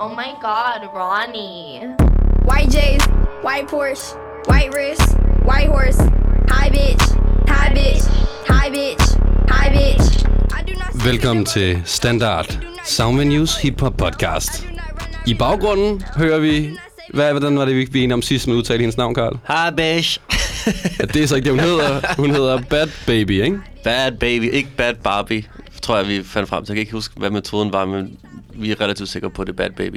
Oh my god, Ronnie. White J's, white Porsche, white wrist, white horse. Hi bitch, hi bitch, hi bitch, hi bitch. Velkommen til Standard Soundvenues Hip Hop Podcast. I baggrunden hører vi... Hvad, hvordan var det, vi vi enige om sidst med at udtale hendes navn, Karl? Hi, bish. Ja, det er så ikke det, hun hedder. Hun hedder Bad Baby, ikke? Bad baby, ikke bad Barbie, tror jeg, vi fandt frem til. Jeg kan ikke huske, hvad metoden var, men vi er relativt sikre på, det er bad baby.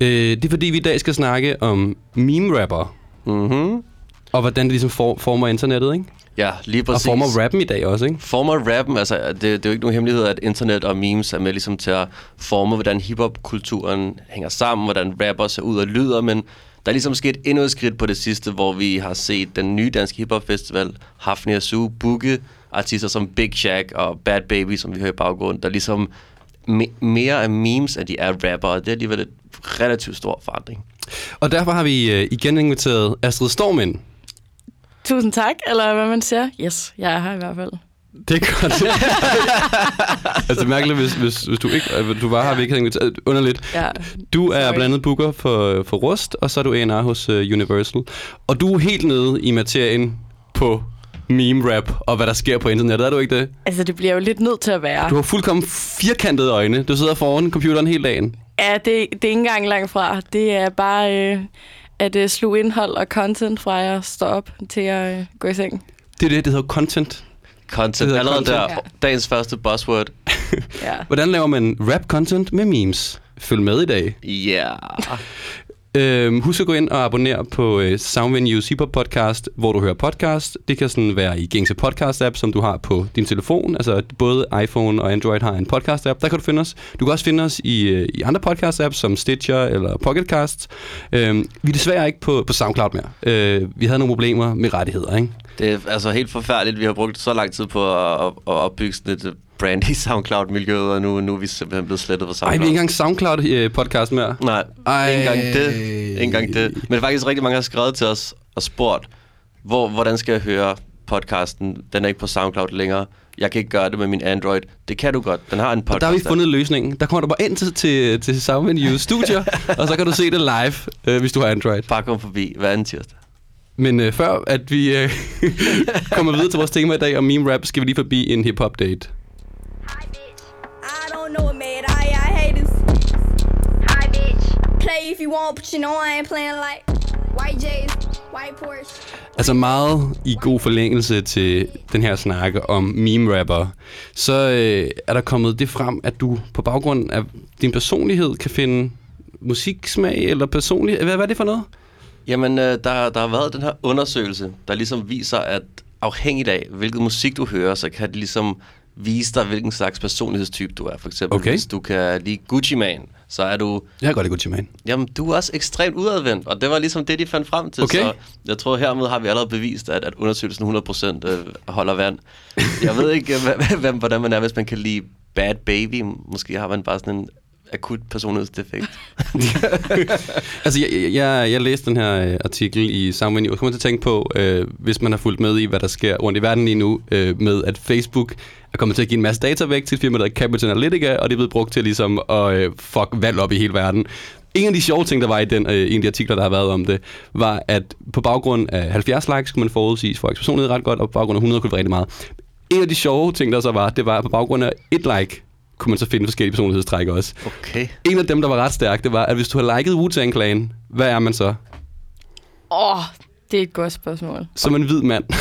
Øh, det er fordi, vi i dag skal snakke om meme-rapper. Mhm. Og hvordan det ligesom for, former internettet, ikke? Ja, lige Og præcis. former rappen i dag også, ikke? Former rappen, altså det, det er jo ikke nogen hemmelighed, at internet og memes er med ligesom til at forme, hvordan hiphop-kulturen hænger sammen, hvordan rapper ser ud og lyder, men der er ligesom sket endnu et skridt på det sidste, hvor vi har set den nye danske hiphop-festival, Hafnia Su, booke artister som Big Shaq og Bad Baby, som vi hører i baggrunden, der ligesom me- mere er memes, end de er rapper, og det er alligevel et relativt stor forandring. Og derfor har vi øh, igen inviteret Astrid Storm ind. Tusind tak, eller hvad man siger. Yes, jeg er her i hvert fald. Det er godt. altså, det er mærkeligt, hvis, hvis, hvis du ikke øh, du var her, vi ikke havde inviteret. Underligt. Ja. Du er Sorry. blandt andet booker for, for Rust, og så er du A&R hos uh, Universal. Og du er helt nede i materien på meme-rap og hvad der sker på internettet, er du ikke det? Altså, det bliver jo lidt nødt til at være. Du har fuldkommen firkantede øjne. Du sidder foran computeren hele dagen. Ja, det, det er ikke engang langt fra. Det er bare øh, at øh, sluge indhold og content fra jeg står op til at øh, gå i seng. Det er det, det hedder content. Content, Det hedder allerede content. der, Ja. dagens første buzzword. Ja. Hvordan laver man rap-content med memes? Følg med i dag. Ja. Øhm, husk at gå ind og abonnere på øh, Soundvenues Hip Hop Podcast, hvor du hører podcast. Det kan sådan være i gængse podcast-app, som du har på din telefon. Altså både iPhone og Android har en podcast-app. Der kan du finde os. Du kan også finde os i, øh, i andre podcast-apps, som Stitcher eller Pocketcast. Øhm, vi er desværre ikke på, på SoundCloud mere. Øh, vi havde nogle problemer med rettigheder, ikke? Det er altså helt forfærdeligt. Vi har brugt så lang tid på at, at, at opbygge sådan et brand i SoundCloud-miljøet, og nu, nu er vi simpelthen blevet slettet fra Ej, vi er SoundCloud. ikke engang SoundCloud-podcast mere. Nej, Ej. ikke engang det. Ikke engang det. Men faktisk rigtig mange har skrevet til os og spurgt, hvor, hvordan skal jeg høre podcasten? Den er ikke på SoundCloud længere. Jeg kan ikke gøre det med min Android. Det kan du godt. Den har en podcast. Og der har vi fundet løsningen. Der kommer du bare ind til, til, til Soundvenues studier, og så kan du se det live, øh, hvis du har Android. Bare kom forbi hver anden tirsdag. Men øh, før at vi øh, kommer videre til vores tema i dag om meme rap, skal vi lige forbi en hip-hop date. Hi bitch. I don't know it, man. I, I hate this. Hi bitch. Play if you want, but you know I ain't playing like white J's, white Porsche. Altså meget i god forlængelse til den her snakke om meme-rapper, så øh, er der kommet det frem, at du på baggrund af din personlighed kan finde musiksmag eller personlighed. Hvad, hvad er det for noget? Jamen, øh, der, der har været den her undersøgelse, der ligesom viser, at afhængigt af, hvilken musik du hører, så kan det ligesom vise dig, hvilken slags personlighedstype du er. For eksempel, Okay. hvis du kan lide Gucci Mane, så er du... Jeg kan godt lide Gucci Mane. Jamen, du er også ekstremt udadvendt, og det var ligesom det, de fandt frem til. Okay. Så jeg tror, hermed har vi allerede bevist, at, at undersøgelsen 100% øh, holder vand. Jeg ved ikke, hvem, hvordan man er, hvis man kan lide Bad Baby. Måske har man bare sådan en akut personlighedsdefekt. Altså, jeg, jeg, jeg læste den her øh, artikel i Soundvenue, og kommer til at tænke på, øh, hvis man har fulgt med i, hvad der sker rundt i verden lige nu, øh, med at Facebook er kommet til at give en masse data væk til et firma, der hedder Cambridge Analytica, og det er blevet brugt til ligesom at øh, fuck valg op i hele verden. En af de sjove ting, der var i den, øh, en af de artikler, der har været om det, var, at på baggrund af 70 likes kunne man forudsige folks personlighed ret godt, og på baggrund af 100 kunne det være rigtig meget. En af de sjove ting, der så var, det var, at på baggrund af et like, kunne man så finde forskellige personlighedstræk også. Okay. En af dem, der var ret stærk, det var, at hvis du har liket Wu-Tang Clan, hvad er man så? Åh, oh, det er et godt spørgsmål. Som en hvid mand.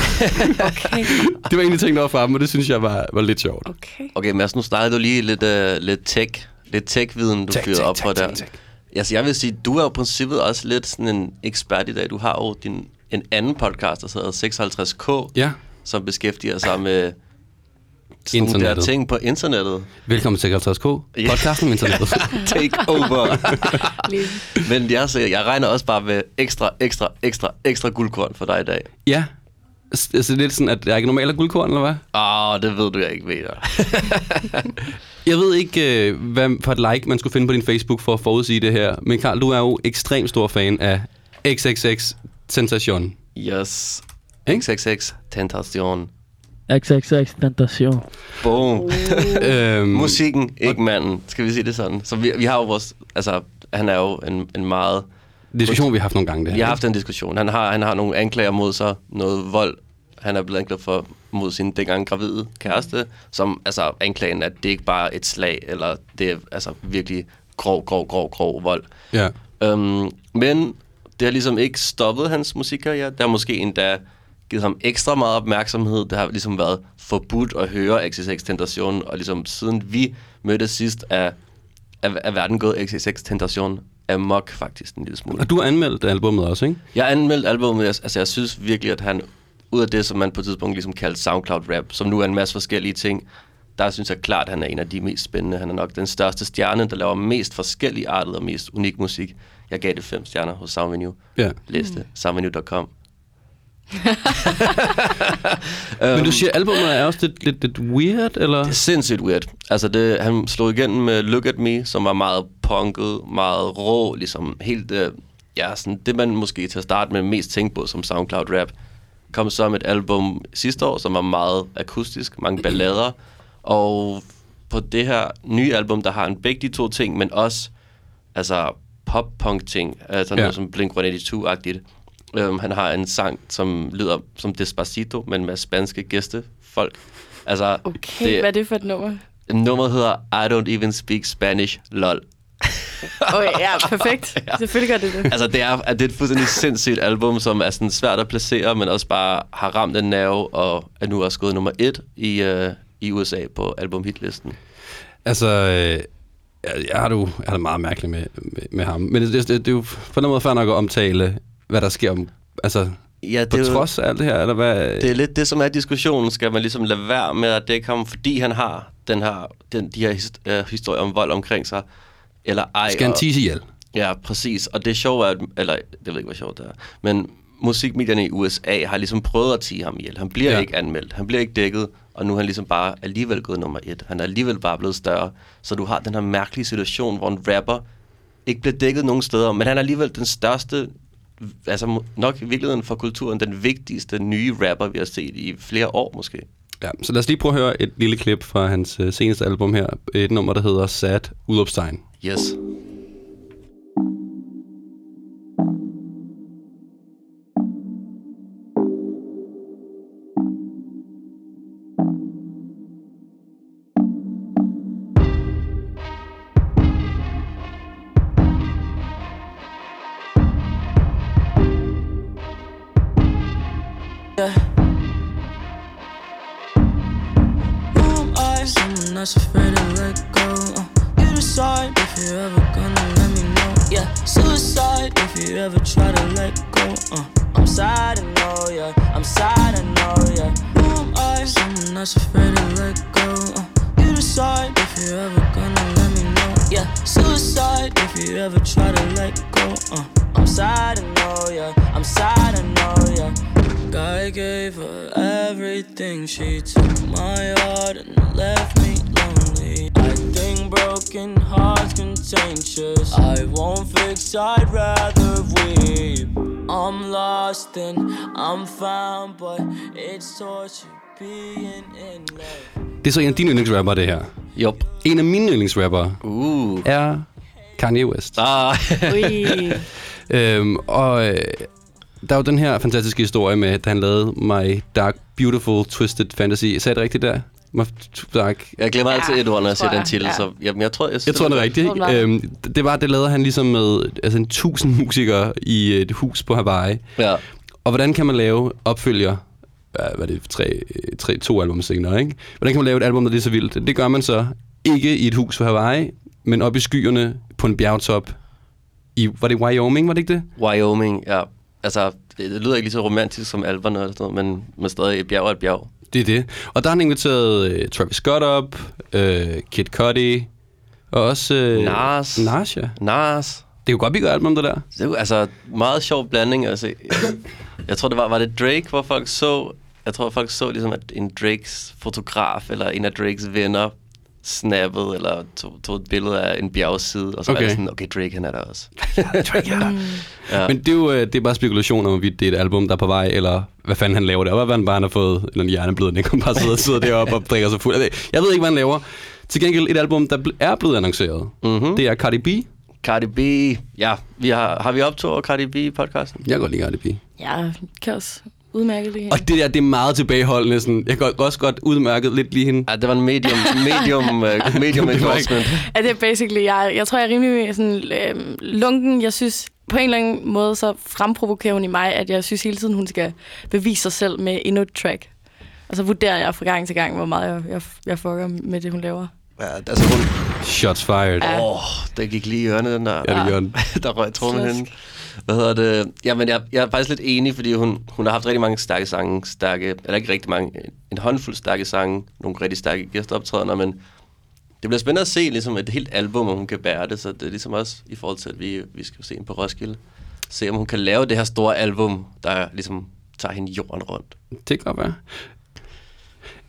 Okay. det var en af de ting, der var fremme, og det synes jeg var, var lidt sjovt. Okay. Okay, Mads, nu snakkede du lige lidt, uh, lidt tech, lidt tech-viden, du Tech, fyrede tech, op tech, på tech, der. tech. Altså, jeg vil sige, du er jo i princippet også lidt sådan en ekspert i dag. Du har jo din, en anden podcast, der hedder 56K, Ja. som beskæftiger sig med sådan nogle der Internettet. ting på internettet. Velkommen til 56K, podcasten om internettet. Take over. Lige. Men jeg, så jeg regner også bare med ekstra, ekstra, ekstra, ekstra guldkorn for dig i dag. ja. S- Altså lidt sådan, at jeg ikke normalt er guldkorn, eller hvad? Åh, oh, det ved du, jeg ikke ved. Jeg ved ikke, øh, hvad for et like, man skulle finde på din Facebook for at forudsige det her. Men Karl, du er jo ekstremt stor fan af XXX Sensation. Yes. Ikke? XXX Tentation. XXX Tentation. Boom. øhm, Musikken, ikke manden. Skal vi sige det sådan? Så vi, vi har jo vores... Altså, han er jo en, en meget... Diskussion, vi har haft nogle gange, det her. Vi har haft en diskussion. Han har, han har nogle anklager mod sig, noget vold. Han er blevet anklaget for mod sin dengang gravide kæreste, som altså anklagen, at det ikke bare er et slag, eller det er altså virkelig grov, grov, grov, grov vold. Ja. Øhm, men det har ligesom ikke stoppet hans musikkarriere. Det har måske endda givet ham ekstra meget opmærksomhed. Det har ligesom været forbudt at høre XXX Tentation, og ligesom siden vi mødtes sidst, er, er, er verden gået XXX Tentation amok faktisk en lille smule. Og du har anmeldt albumet også, ikke? Jeg har anmeldt albumet, altså jeg synes virkelig, at han, ud af det, som man på et tidspunkt ligesom kaldte SoundCloud-rap, som nu er en masse forskellige ting, der synes jeg klart, at han er en af de mest spændende. Han er nok den største stjerne, der laver mest forskellige artet og mest unik musik. Jeg gav det fem stjerner hos Soundvenue. Ja. Læs det. Soundvenue.com. Men du siger, albumet er også lidt, lidt, lidt weird, eller? Det er sindssygt weird. Altså, det, han slog igennem med Look At Me, som var meget punket, meget rå, ligesom helt, øh, ja, sådan det man måske til at starte med mest tænkte på som SoundCloud-rap. Kom så med et album sidste år, som var meget akustisk, mange ballader, og på det her nye album, der har han begge de to ting, men også altså pop-punk-ting, altså Ja. noget som Blink-182-agtigt. Um, han har en sang, som lyder som Despacito, men med spanske gæstefolk. Altså, Okay, det... hvad er det for et nummer? Nummeret hedder I don't even speak Spanish, lol. Okay, ja, perfekt. ja. Selvfølgelig gør det det. Altså, det er, at det er et fuldstændig sindssygt album, som er sådan svært at placere, men også bare har ramt en nerve, og er nu også gået nummer et i, uh, i USA på albumhitlisten. Altså, øh, jeg, jeg har jo jeg har det meget mærkeligt med, med, med ham. Men det, det, det, det er jo på den måde fair nok at omtale, hvad der sker om, altså, Ja, på det er, jo, trods af alt det her, eller hvad? det er lidt det, som er diskussionen. Skal man ligesom lade være med at dække ham, fordi han har den her, den, de her his, uh, historier om vold omkring sig, eller ej. Skal han tise ihjel? Ja, præcis. Og det sjove er, eller jeg ved ikke, hvor sjovt det er, men musikmedierne i USA har ligesom prøvet at tige ham ihjel. Han bliver ja. ikke anmeldt, han bliver ikke dækket, og nu er han ligesom bare alligevel gået nummer et. Han er alligevel bare blevet større. Så du har den her mærkelige situation, hvor en rapper ikke bliver dækket nogen steder, men han er alligevel den største, altså nok i virkeligheden for kulturen, den vigtigste nye rapper, vi har set i flere år måske. Ja, så lad os lige prøve at høre et lille klip fra hans øh, seneste album her. Et nummer, der hedder Sad Udopstein. Yes. That's afraid to let go. Uh, you decide if you're ever gonna let me know. Yeah, suicide if you ever try to let go. Uh, I'm sad, I know, yeah. I'm sad, I know, yeah. Who am I? Someone that's afraid to let go. Uh, you decide if you're ever gonna let me know. Yeah, suicide if you ever try to let go. Uh, I'm sad, I know, yeah. I'm sad, I know, yeah. I gave her everything. She took fix, I'd rather weep. I'm lost and I'm found, but it's torture being in love. Det er så en af dine yndlingsrapper, det her. Jup. En af mine yndlingsrapper Uh. er Kanye West. Ah. Øhm, og øh, der er jo den her fantastiske historie med, da han lavede My Dark Beautiful Twisted Fantasy. Sagde det rigtigt der? Dark... Jeg glemmer altid Ja, et ord, når jeg ser den titel, Ja. så jamen, jeg tror, jeg, Jeg tror, det er rigtigt. Øhm, det var, det lavede han ligesom med altså, en tusind musikere i et hus på Hawaii. Ja. Og hvordan kan man lave opfølger, hvad er det, tre, tre, to album senere, ikke? Hvordan kan man lave et album, der er lige så vildt? Det gør man så ikke i et hus på Hawaii, men op i skyerne på en bjergtop i, var det Wyoming, var det ikke det? Wyoming, ja. Altså, det, lyder ikke lige så romantisk som alberne eller sådan noget, men, men stadig et bjerg er et bjerg. Det er det. Og der har han inviteret øh, Travis Scott op, øh, Kid Cudi, og også... Øh, Nas. Nas, ja. Nas. Det kunne godt blive et album, det der. Det er altså meget sjov blanding. Altså, jeg tror, det var, var det Drake, hvor folk så... Jeg tror, folk så ligesom, at en Drakes fotograf eller en af Drakes venner snappede eller tog, tog et billede af en bjergside, og så okay. var det sådan, okay, Drake han er der også. Ja. Men det er jo øh, det er bare spekulation om, hvorvidt det er et album, der er på vej, eller hvad fanden han laver der. Hvad han bare han har fået en hjerneblødning, og bare sidder, sidder deroppe og drikker sig fuld. Altså, Jeg ved ikke, hvad han laver. Til gengæld et album, der er blevet annonceret. Mhm. Det er Cardi B. Cardi B. Ja, vi har, har vi optog Cardi B-podcasten? Jeg kan godt lide Cardi B. Ja, kan også udmærke det her. Og det der, det er meget tilbageholdende. Sådan. Jeg kan også godt udmærket lidt lige hende. Ja, det var en medium, medium, uh, medium endorsement. Ja, det er basically, jeg, jeg tror, jeg er rimelig sådan, øh, lunken. Jeg synes, på en eller anden måde, så fremprovokerer hun i mig, at jeg synes hele tiden, hun skal bevise sig selv med endnu et track. Og så vurderer jeg fra gang til gang, hvor meget jeg, jeg, jeg fucker med det, hun laver. Ja, altså hun... Shots fired. Ja. Åh, oh, den gik lige i ørene, den der. Ja, det gjorde den. der røg trummen Slask. Hvad hedder det? Jamen, jeg, jeg er faktisk lidt enig, fordi hun, hun har haft rigtig mange stærke sange. Stærke, eller ikke rigtig mange, en håndfuld stærke sange. Nogle rigtig stærke gæsteoptrædener, men det bliver spændende at se ligesom et helt album, om hun kan bære det. Så det er ligesom også i forhold til, at vi, vi skal se hende på Roskilde. Se, om hun kan lave det her store album, der ligesom tager hende jorden rundt. Det kan godt være.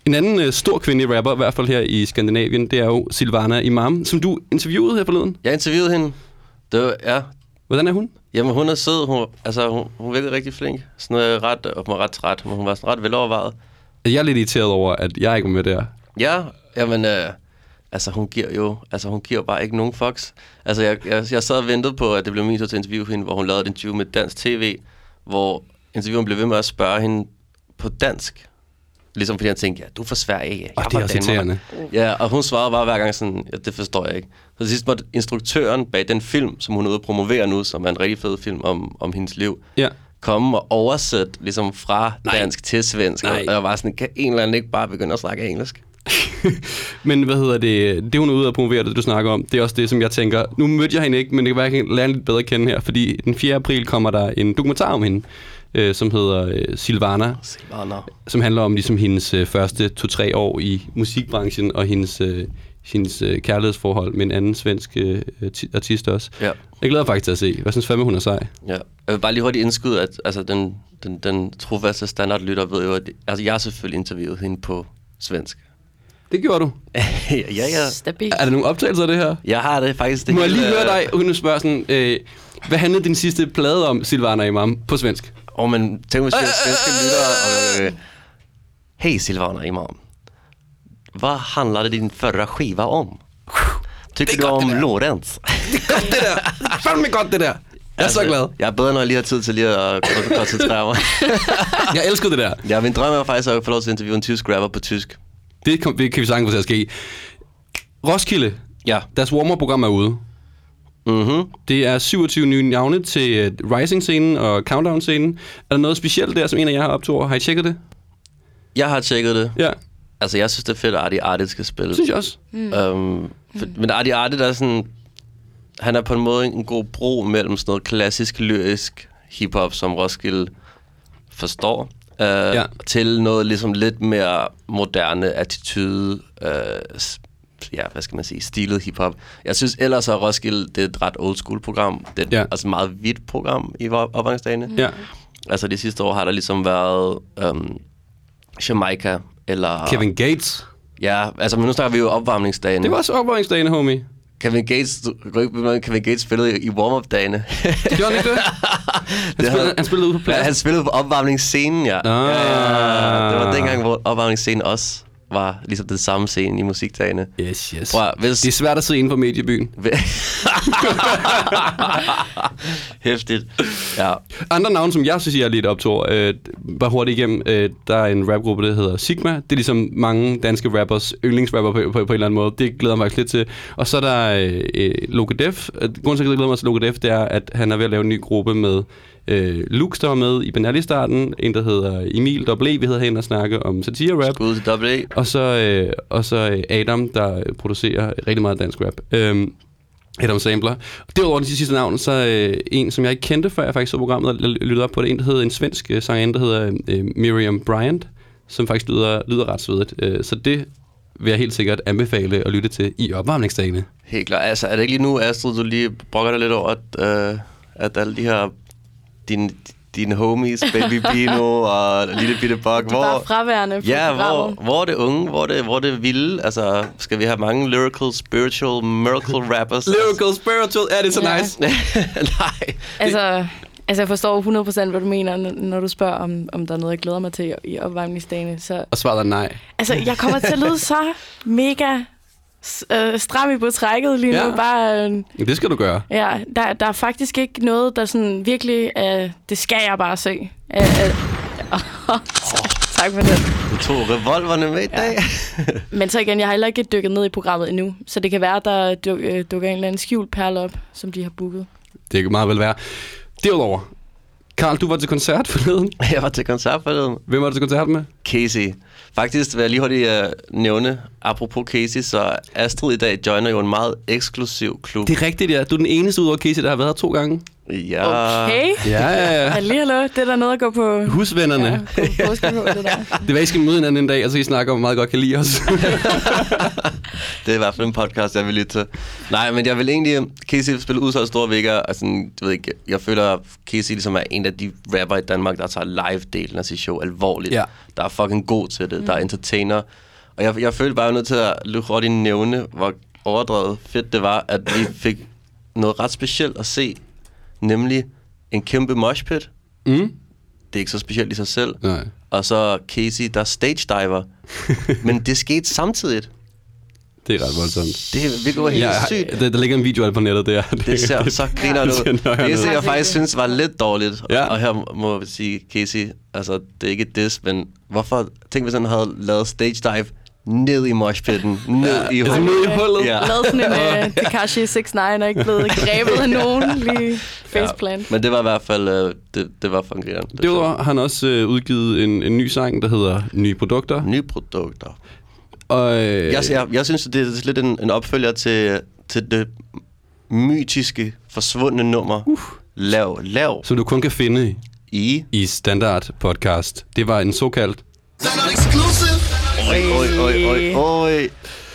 En anden øh, stor kvindelig rapper, i hvert fald her i Skandinavien, det er jo Silvana Imam, som du interviewede her forleden. Jeg interviewede hende. Det var, ja, Hvordan er hun? Jamen, hun er sød. Hun, altså, hun, hun virkede rigtig flink. Sådan øh, ret, og hun var ret træt, men hun var sådan ret velovervejet. Jeg er lidt irriteret over, at jeg ikke var med der. Ja, jamen, øh, altså, hun giver jo, altså, hun giver bare ikke nogen fucks. Altså, jeg, jeg, jeg sad og ventede på, at det blev min tur til at interviewe hende, hvor hun lavede et interview med dansk tv, hvor intervieweren blev ved med at spørge hende på dansk. Ligesom fordi han tænkte, ja, du er fra Sverige, jeg Og det er fra også Danmark. irriterende. Ja, og hun svarede bare hver gang sådan, ja, det forstår jeg ikke. Så sidst måtte instruktøren bag den film, som hun er ude at promovere nu, som er en rigtig fed film om, om hendes liv, Ja. komme og oversætte ligesom fra Nej. dansk til svensk. Nej. Og jeg var sådan, kan en eller anden ikke bare begynde at snakke engelsk? Men hvad hedder det? Det hun er ude at promovere, det du snakker om, det er også det, som jeg tænker. Nu mødte jeg hende ikke, men det kan være, at jeg kan lære lidt bedre at kende her. Fordi den 4. april kommer der en dokumentar om hende, øh, som hedder øh, Silvana. Silvana. som handler om ligesom hendes øh, første to-tre år i musikbranchen og hendes, øh, hendes øh, kærlighedsforhold med en anden svensk øh, ti- artist også. Ja. Jeg glæder mig faktisk til at se. Hvad synes fandme, hun er sej? ja. Jeg vil bare lige hurtigt indskyde, at altså, den, den, den trofaste standardlytter ved jo, at altså, jeg har selvfølgelig interviewet hende på svensk. Det gjorde du. ja, ja. Stabilt. Er der nogle optagelser af det her? Jeg har det faktisk. Det Må jeg lige høre øh, dig, uden at spørge sådan, øh, hvad handlede din sidste plade om, Silvana Imam, på svensk? Åh, men tænk hvis jeg svenske lytter. Øh, Hej Silvana Imam. Vad handlade din förra skiva om? Tycker du om Lorenz? Det der! Fandme godt, det der! Jeg er så glad. Jeg er bedre, når jeg lige har tid til lige at kon- koncentrere mig. Jeg elsker det der. ja, min drøm er faktisk at få lov til at interviewe en tysk rapper på tysk. Det, kom, det kan vi sagtens få til at ske. Roskilde, Ja. deres warm-up-program er ude. Mhm. Det er 27 nye navne til uh, Rising-scenen og Countdown-scenen. Er der noget specielt der, som en af jer har optog? Har I tjekket det? Jeg har tjekket det. Ja, Altså, jeg synes, det er fedt, at Artie Artie skal spille. det synes jeg også. Mm. Um, for, men Artie Artie, der er sådan... Han er på en måde en god bro mellem sådan noget klassisk, lyrisk hiphop, som Roskilde forstår, uh, ja. til noget ligesom lidt mere moderne attitude, s- ja, hvad skal man sige, stilet hiphop. Jeg synes ellers, at Roskilde, det er et ret old school program. Det er Ja. altså et meget hvidt program i op- opgangsdagene. Ja. Altså de sidste år har der ligesom været um, Jamaica, eller... Kevin Gates. Ja, altså men nu snakker vi jo opvarmningsdagen. Det var også opvarmningsdagen, homie. Kevin Gates, Kevin Gates spillede i warm-up-dagene. Gjorde han ikke det? Han, Det spillede, han spillede ude på ja, pladsen. han spillede på opvarmningsscenen, ja. Ah. ja, ja. Det var dengang, hvor opvarmningsscenen også var ligesom den samme scene i musikdagene. Yes, yes. Prøv, hvis... Det er svært at sidde inden for mediebyen. Hæftigt. Ja. Andre navne, som jeg synes, jeg er lidt optog, øh, bare hurtigt igennem. Øh, der er en rapgruppe, der hedder Sigma. Det er ligesom mange danske rappers yndlingsrapper på, på, på, en eller anden måde. Det glæder mig faktisk lidt til. Og så er der øh, øh, Logadef. Øh, Grunden til, at jeg glæder mig til Logadef, det er, at han er ved at lave en ny gruppe med øh, Lux, der var med i Benal i starten. En, der hedder Emil W. Vi havde hen og snakke om satire-rap. Skud til AA. Og så, øh, og så øh, Adam, der øh, producerer rigtig meget dansk rap. Øhm, Adam Sampler. Derudover den sidste navn, så øh, en, som jeg ikke kendte, før jeg faktisk så programmet og lyttede op på det. En, der hedder en svensk øh, sangerinde, der hedder øh, Miriam Bryant, som faktisk lyder, lyder ret svedigt. Øh, så det vil jeg helt sikkert anbefale at lytte til i opvarmningsdagene. Helt klart. Altså, er det ikke lige nu, Astrid, du lige brokker dig lidt over, at, øh, at alle de her... Dine, dine homies, Baby Bino og Lille Bitte Bok, er bare fraværende på Ja, hvor, programmet. hvor er det unge, hvor er det, hvor er det vilde? Altså, skal vi have mange lyrical, spiritual, miracle rappers? Lyrical, spiritual, ja, det er så Ja. nice. Nej. Altså, altså, jeg forstår 100% hvad du mener, når du spørger, om, om der er noget, jeg glæder mig til i opvarmningsdagene. Så, Og svaret er nej. altså, jeg kommer til at lyde så mega øh, stram i betrækket lige Ja. nu. Bare, øh, Det skal du gøre. ja, der, der er faktisk ikke noget, der sådan virkelig... Øh, det skal jeg bare se. Øh, øh, tak for det. Du tog revolverne med i dag. Men så igen, jeg har heller ikke dykket ned i programmet endnu. Så det kan være, der duk, øh, dukker en eller anden skjult perle op, som de har booket. Det kan meget vel være. Derudover, Karl, du var til koncert forleden. Jeg var til koncert forleden. Hvem var du til koncert med? Casey. Faktisk vil jeg lige hurtigt uh, nævne, apropos Casey, så Astrid i dag joiner jo en meget eksklusiv klub. Det er rigtigt, ja. Du er den eneste ud over Casey, der har været her to gange. Ja. Okay. Ja, ja, ja. Halli, hallo. Det er der noget at gå på... Husvennerne. Ja, på på det der. Det var, I skal møde hinanden en dag, og så I snakker om, meget godt kan lide os. Det er i hvert fald en podcast, jeg vil lytte til. Nej, men jeg vil egentlig... Casey spille ud så store vægger, og sådan, du ved ikke, jeg føler, at Casey ligesom er en af de rapper i Danmark, der tager live-delen af sit show alvorligt. Ja. Der er fucking god til det, mm. der er entertainer. Og jeg, jeg følte bare, jeg nødt til at hurtigt nævne, hvor overdrevet fedt det var, at vi fik noget ret specielt at se, nemlig en kæmpe moshpit. Mm. Det er ikke så specielt i sig selv. Nej. Og så Casey, der stage diver. Men det skete samtidigt. Det er ret voldsomt. Det er virkelig helt Ja, sygt. der, der ligger en video af det på nettet der. Det ser så griner det ser ud. nøjeren Det ud. jeg faktisk synes var lidt dårligt, Ja. og her må jeg sige, Casey, altså det er ikke et diss, men hvorfor, tænk hvis han havde lavet stage dive ned i moshpitten, ned Ja, i altså hullet. ned i hullet. Ja. Lavet sådan en uh, Tekashi 6 9 og ikke blevet grebet af nogen lige faceplant. Men det var i hvert fald, øh, det, det var grineren. Det Derudover har han også øh, udgivet en, en ny sang, der hedder Nye Produkter. var- Nye produkter. Og, øh, Jeg, jeg, jeg synes, det er lidt en, en opfølger til, til det mytiske, forsvundne nummer. Uh. Lav, lav som du kun kan finde i. i Standard Podcast. Det var en såkaldt... Oj, oj, oj, oj, oj.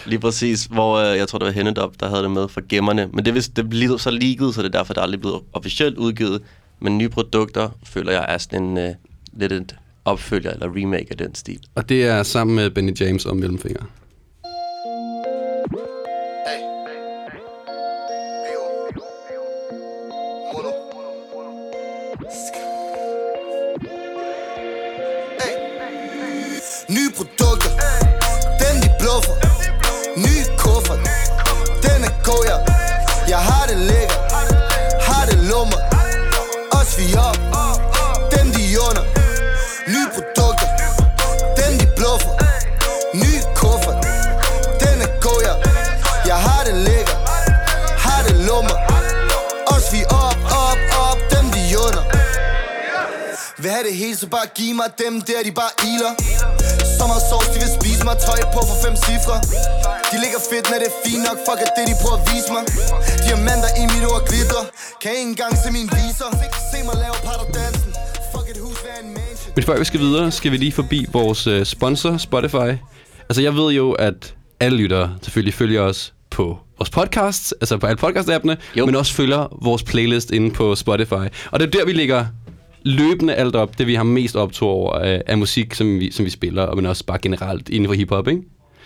Lige præcis, hvor øh, jeg tror, det var Hennedop, der havde det med for gemmerne. Men det, er vist- det blev så leaget, så det er derfor, der er aldrig blevet officielt udgivet. Men nye produkter, føler jeg, er sådan en øh, lidt et opfølger eller remake af den stil. Og det er sammen med Benny James og Mellemfinger. Nye produkter, den Ny kuffert, den er god, ja. Jeg har det lækker, har det lummer. Os vi op, dem de under. Nye produkter, den de bluffer. Ny kuffert, den er god, ja. Jeg har det lækker, har det lummer. Os vi op, op, op, dem de under. Vil have det hele, så bare giv mig dem der, de bare iler? Sommersovs, de vil spise mig. Tøj på for fem cifre. De ligger fedt, når det er fint nok. Fuck er det, de prøver at vise mig. Diamanter i mit ord glitter. Kan ikke engang se min viser. Se mig lave dansen. Fuck et hus, hvad en mansion? Men før vi skal videre, skal vi lige forbi vores øh, sponsor, Spotify. Altså, jeg ved jo, at alle lyttere selvfølgelig følger os på vores podcasts, altså på alle podcast-appene, Jo. men også følger vores playlist inde på Spotify. Og det er der, vi lægger løbende alt op, det vi har mest optog over af, af musik, som vi, som vi spiller, og men også bare generelt inden for hiphop, ikke?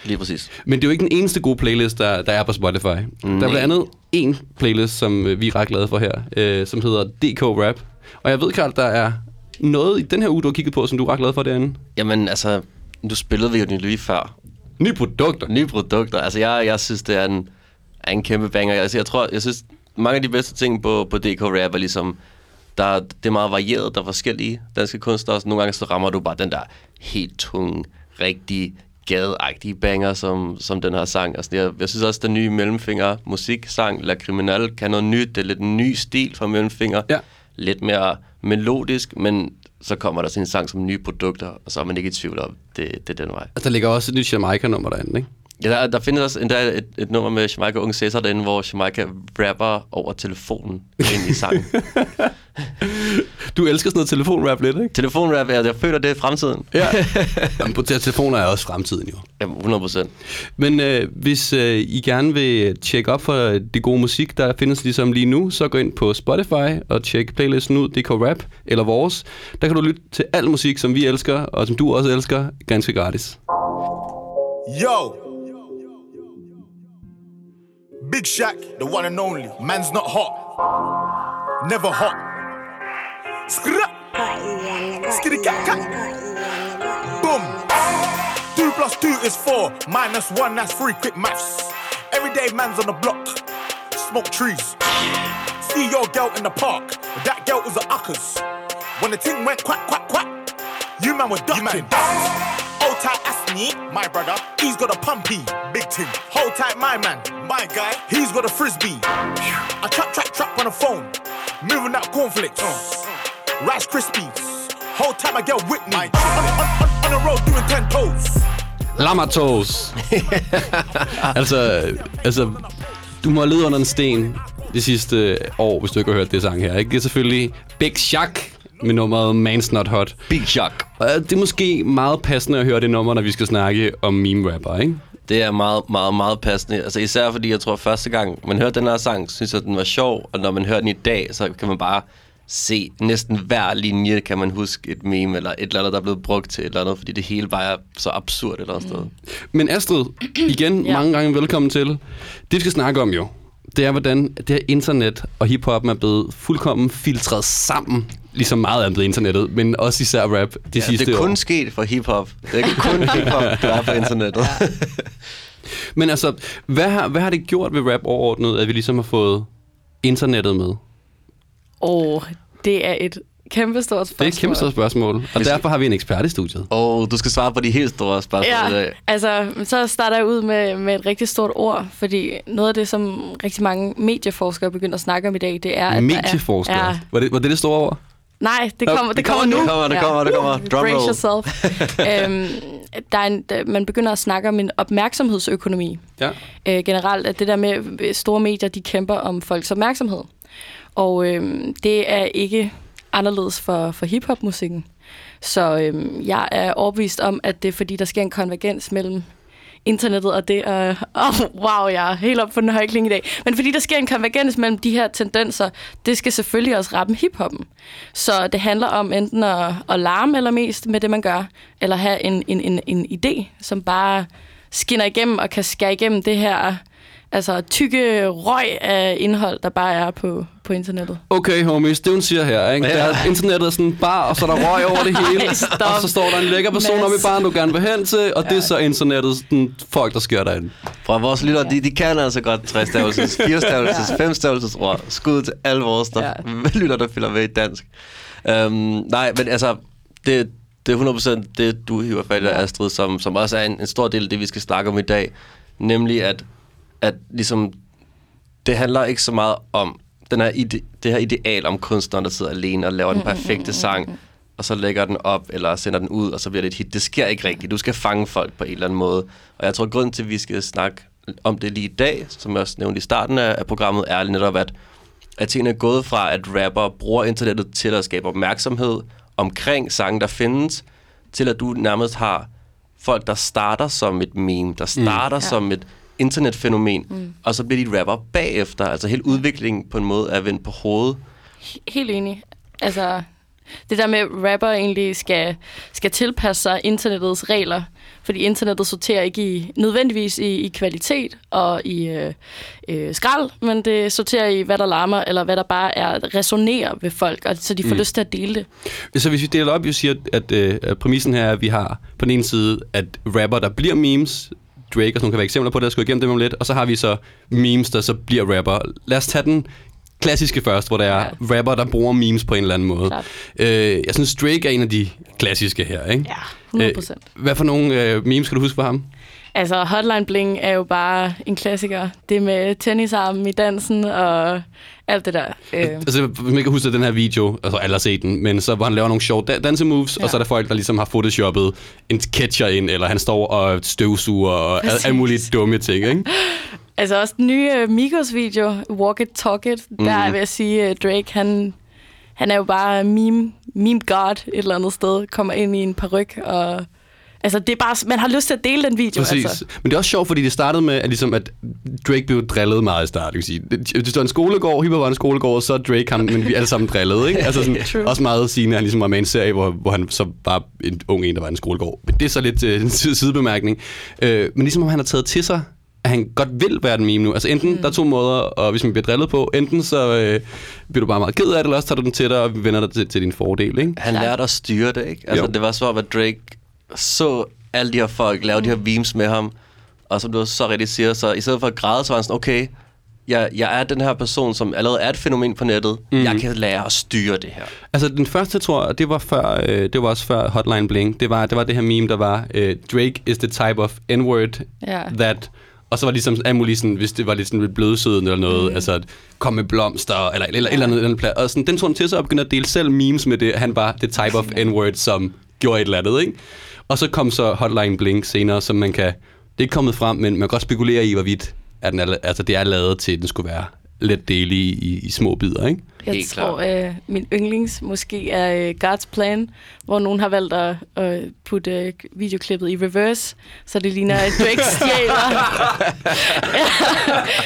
Lige præcis. Men det er jo ikke den eneste gode playlist, der, der er på Spotify. Der er blandt andet en playlist, som øh, vi er ret glade for her, øh, som hedder DK Rap. Og jeg ved, Karl, der er noget i den her uge, du har kigget på, som du er ret glad for derinde. Jamen, altså, nu spillede vi jo den lige før. Nye produkter. Nye produkter. Altså, jeg, jeg synes, det er en, er en kæmpe banger. Altså, jeg tror, jeg synes, mange af de bedste ting på, på DK Rap er ligesom, der, det er meget varieret, der er forskellige danske kunstnere. Så nogle gange så rammer du bare den der helt tunge, rigtig gadeagtige banger, som, som den her sang. Altså, jeg, jeg synes også, den nye Mellemfinger musiksang, La Criminal, kan noget nyt. Det er lidt en ny stil fra Mellemfinger. Ja. Lidt mere melodisk, men så kommer der sådan en sang som nye produkter, og så er man ikke i tvivl om, det, det er den vej. Altså, der ligger også et nyt Jamaica-nummer derinde, ikke? Ja, der, der findes også endda et, et nummer med Jamaica og Unge Cæsar derinde, hvor Jamaica rapper over telefonen ind i sangen. Du elsker sådan noget telefonrap lidt, ikke? Telefonrap, jeg, jeg føler, det er fremtiden. Ja. Jamen, på telefoner er også fremtiden, jo. Jamen, 100 procent. Men øh, hvis øh, I gerne vil tjekke op for det gode musik, der findes ligesom lige nu, så gå ind på Spotify og tjek playlisten ud, DK Rap eller vores. Der kan du lytte til al musik, som vi elsker, og som du også elsker, ganske gratis. Yo. Big Shaq, the one and only. Man's not hot. Never hot. Skra. Skitty cat cat. Boom. Two plus two is four. Minus one, that's three. Quick maths. Every day, man's on the block, smoke trees. See your girl in the park, that girl was a uckers. When the thing went quack, quack, quack, you man were ducking. Hold tight, Asni, my brother, he's got a pumpy, big thing. Hold tight, my man, my guy, he's got a frisbee. I trap, trap, trap on the phone, moving that cornflakes, Rice Krispies. Hold tight, my girl Whitney, on, on, on, on the road doing 10 toes. Lamatos. altså, altså, du må have levet under en sten de sidste år, hvis du ikke har hørt det sang her. Ikke? Det er selvfølgelig Big Shack med nummeret Man's Not Hot. Big Shock. Og det er måske meget passende at høre det nummer, når vi skal snakke om meme rapper, ikke? Det er meget, meget, meget passende. Altså især fordi, jeg tror, første gang man hørte den her sang, synes jeg, den var sjov. Og når man hører den i dag, så kan man bare se næsten hver linje, kan man huske et meme eller et eller andet, der er blevet brugt til et eller andet, fordi det hele bare er så absurd et eller andet sted. Men Astrid, igen, Ja. mange gange velkommen til. Det vi skal snakke om jo, det er, hvordan det her internet og hiphop er blevet fuldkommen filtreret sammen. Ligesom meget andet internettet, men også især rap de Ja, sidste det er kun år. sket for hiphop. Det er ikke kun hiphop, der er på internettet. Men altså, hvad har, hvad har det gjort ved rap overordnet, at vi ligesom har fået internettet med? Åh, det er et kæmpestort Det spørgsmål. er et kæmpe stort spørgsmål, og derfor har vi en ekspert i studiet. Og du skal svare på de helt store spørgsmål i Ja, dag. altså, så starter jeg ud med, med et rigtig stort ord, fordi noget af det, som rigtig mange medieforskere begynder at snakke om i dag, det er, at Medieforskere. Er, Var, det, var det det store ord? Nej, det kommer, det det kommer, kommer nu. Det kommer, det kommer, det kommer. Drum Brace roll. yourself. øhm, der er en, der, man begynder at snakke om en opmærksomhedsøkonomi. Ja. øh, generelt, at det der med øh, store medier, de kæmper om folks opmærksomhed. Og øh, det er ikke anderledes for, for hiphop-musikken. Så øh, jeg er overbevist om, at det er fordi, der sker en konvergens mellem internettet og det. Og, oh, wow, jeg er helt op på den høje klinge i dag. Men fordi der sker en konvergens mellem de her tendenser, det skal selvfølgelig også ramme hiphoppen. Så det handler om enten at, at larme eller mest med det, man gør, eller have en, en, en, en idé, som bare skinner igennem og kan skære igennem det her altså tykke røg af indhold, der bare er på, på internettet. Okay, homies, det hun siger her, ikke? Ja. Der er, internettet er sådan bar, og så er der røg over det hele, Stop. og så står der en lækker person Mads. oppe i baren, du gerne vil hen til, og det er så internettet, sådan folk, der sker derinde. Fra vores lytter, de, de kan altså godt tre-stavelses, fire-stavelses, fem-stavelses ord. Skud til alle vores, der Ja. lytter, der følger med i dansk. Um, nej, men altså, det, det er 100% det, du hiver fat i, Astrid, som, som også er en, en stor del af det, vi skal snakke om i dag. Nemlig, at, at ligesom, det handler ikke så meget om den her ide, det her ideal om kunstneren, der sidder alene og laver den perfekte sang, og så lægger den op, eller sender den ud, og så bliver det et hit. Det sker ikke rigtigt. Du skal fange folk på en eller anden måde. Og jeg tror, at grunden til, at vi skal snakke om det lige i dag, som jeg også nævnte i starten af, af programmet, er netop, at, at tingene er gået fra, at rapper bruger internettet til at skabe opmærksomhed omkring sange, der findes, til at du nærmest har folk, der starter som et meme, der starter mm. som et internetfænomen, mm. og så bliver de rapper bagefter. Altså hele udviklingen på en måde er vendt på hovedet. Helt enig. Altså, det der med, at rapper egentlig skal, skal tilpasse sig internettets regler, fordi internettet sorterer ikke i, nødvendigvis i, i kvalitet og i øh, øh, skrald, men det sorterer i, hvad der larmer, eller hvad der bare er resonerer ved folk, og så de får mm. lyst til at dele det. Så hvis vi deler op, vi siger, at, øh, at præmissen her er, at vi har på den ene side, at rapper, der bliver memes, Drake og sådan nogle kan være eksempler på det, jeg skal gå igennem dem om lidt, og så har vi så memes, der så bliver rapper. Lad os tage den klassiske først, hvor der er Ja. rapper, der bruger memes på en eller anden måde. Klart. Øh, jeg synes, Drake er en af de klassiske her, ikke? Ja, 100 procent. Øh, hvad for nogle øh, memes skal du huske for ham? Altså, Hotline Bling er jo bare en klassiker. Det med tennisarmen i dansen og alt det der. Øh, Altså, hvis man ikke kan huske den her video, altså alle har set den, men så hvor han laver nogle sjove da- dansemoves, ja. og så er der folk, der ligesom har photoshoppet en catcher ind, eller han står og støvsuger og al- alle mulige dumme ting, ikke? Altså også den nye uh, Migos-video, Walk It, Talk It, mm. der vil jeg sige, uh, Drake, han, han er jo bare meme, meme god et eller andet sted, kommer ind i en paryk og... Altså, det er bare, man har lyst til at dele den video, Præcis. altså. Men det er også sjovt, fordi det startede med, at, ligesom, at Drake blev drillet meget i starten. Kan sige. Det, var en skolegård, hiphop var en skolegård, så er Drake ham, men vi alle sammen drillet. Ikke? Altså sådan, True. også meget sigende, at han ligesom var med i en serie, hvor, hvor han så var en ung en, der var i en skolegård. Men det er så lidt øh, en side- sidebemærkning. Øh, men ligesom om han har taget til sig, at han godt vil være en meme nu. Altså enten, mm. der er to måder, og hvis man bliver drillet på, enten så øh, bliver du bare meget ked af det, eller også tager du den til dig og vender dig til, til din fordel. Ikke? Han lærte at styre det, ikke? Altså, Jo. det var så, at Drake så alle de her folk lave de her memes med ham, Og som du så rigtig siger, så i stedet for at græde, så var han sådan, okay, jeg, jeg er den her person, som allerede er et fænomen på nettet. Mm. Jeg kan lære at styre det her. Altså, den første, tror jeg, det var, før, øh, det var også før Hotline Bling. Det var det, var det her meme, der var, øh, Drake is the type of N-word Ja. that... Og så var det ligesom alt muligt sådan, hvis det var lidt sådan lidt blødsøden eller noget, mm. altså kom med blomster, eller eller, eller, eller andet. Eller, og sådan, den tog han til sig og begyndte at dele selv memes med det. Han var the type of N-word, som gjorde et eller andet, ikke? Og så kom så Hotline Bling senere, som man kan... Det er ikke kommet frem, men man kan godt spekulere i, hvorvidt at den er, altså, det er lavet til, at den skulle være let delig i, i små bidder, ikke? Jeg Helt tror, øh, min yndlings måske er øh, God's Plan, hvor nogen har valgt at, at putte øh, videoklippet i reverse, så det ligner, at Drake stjæler. ja,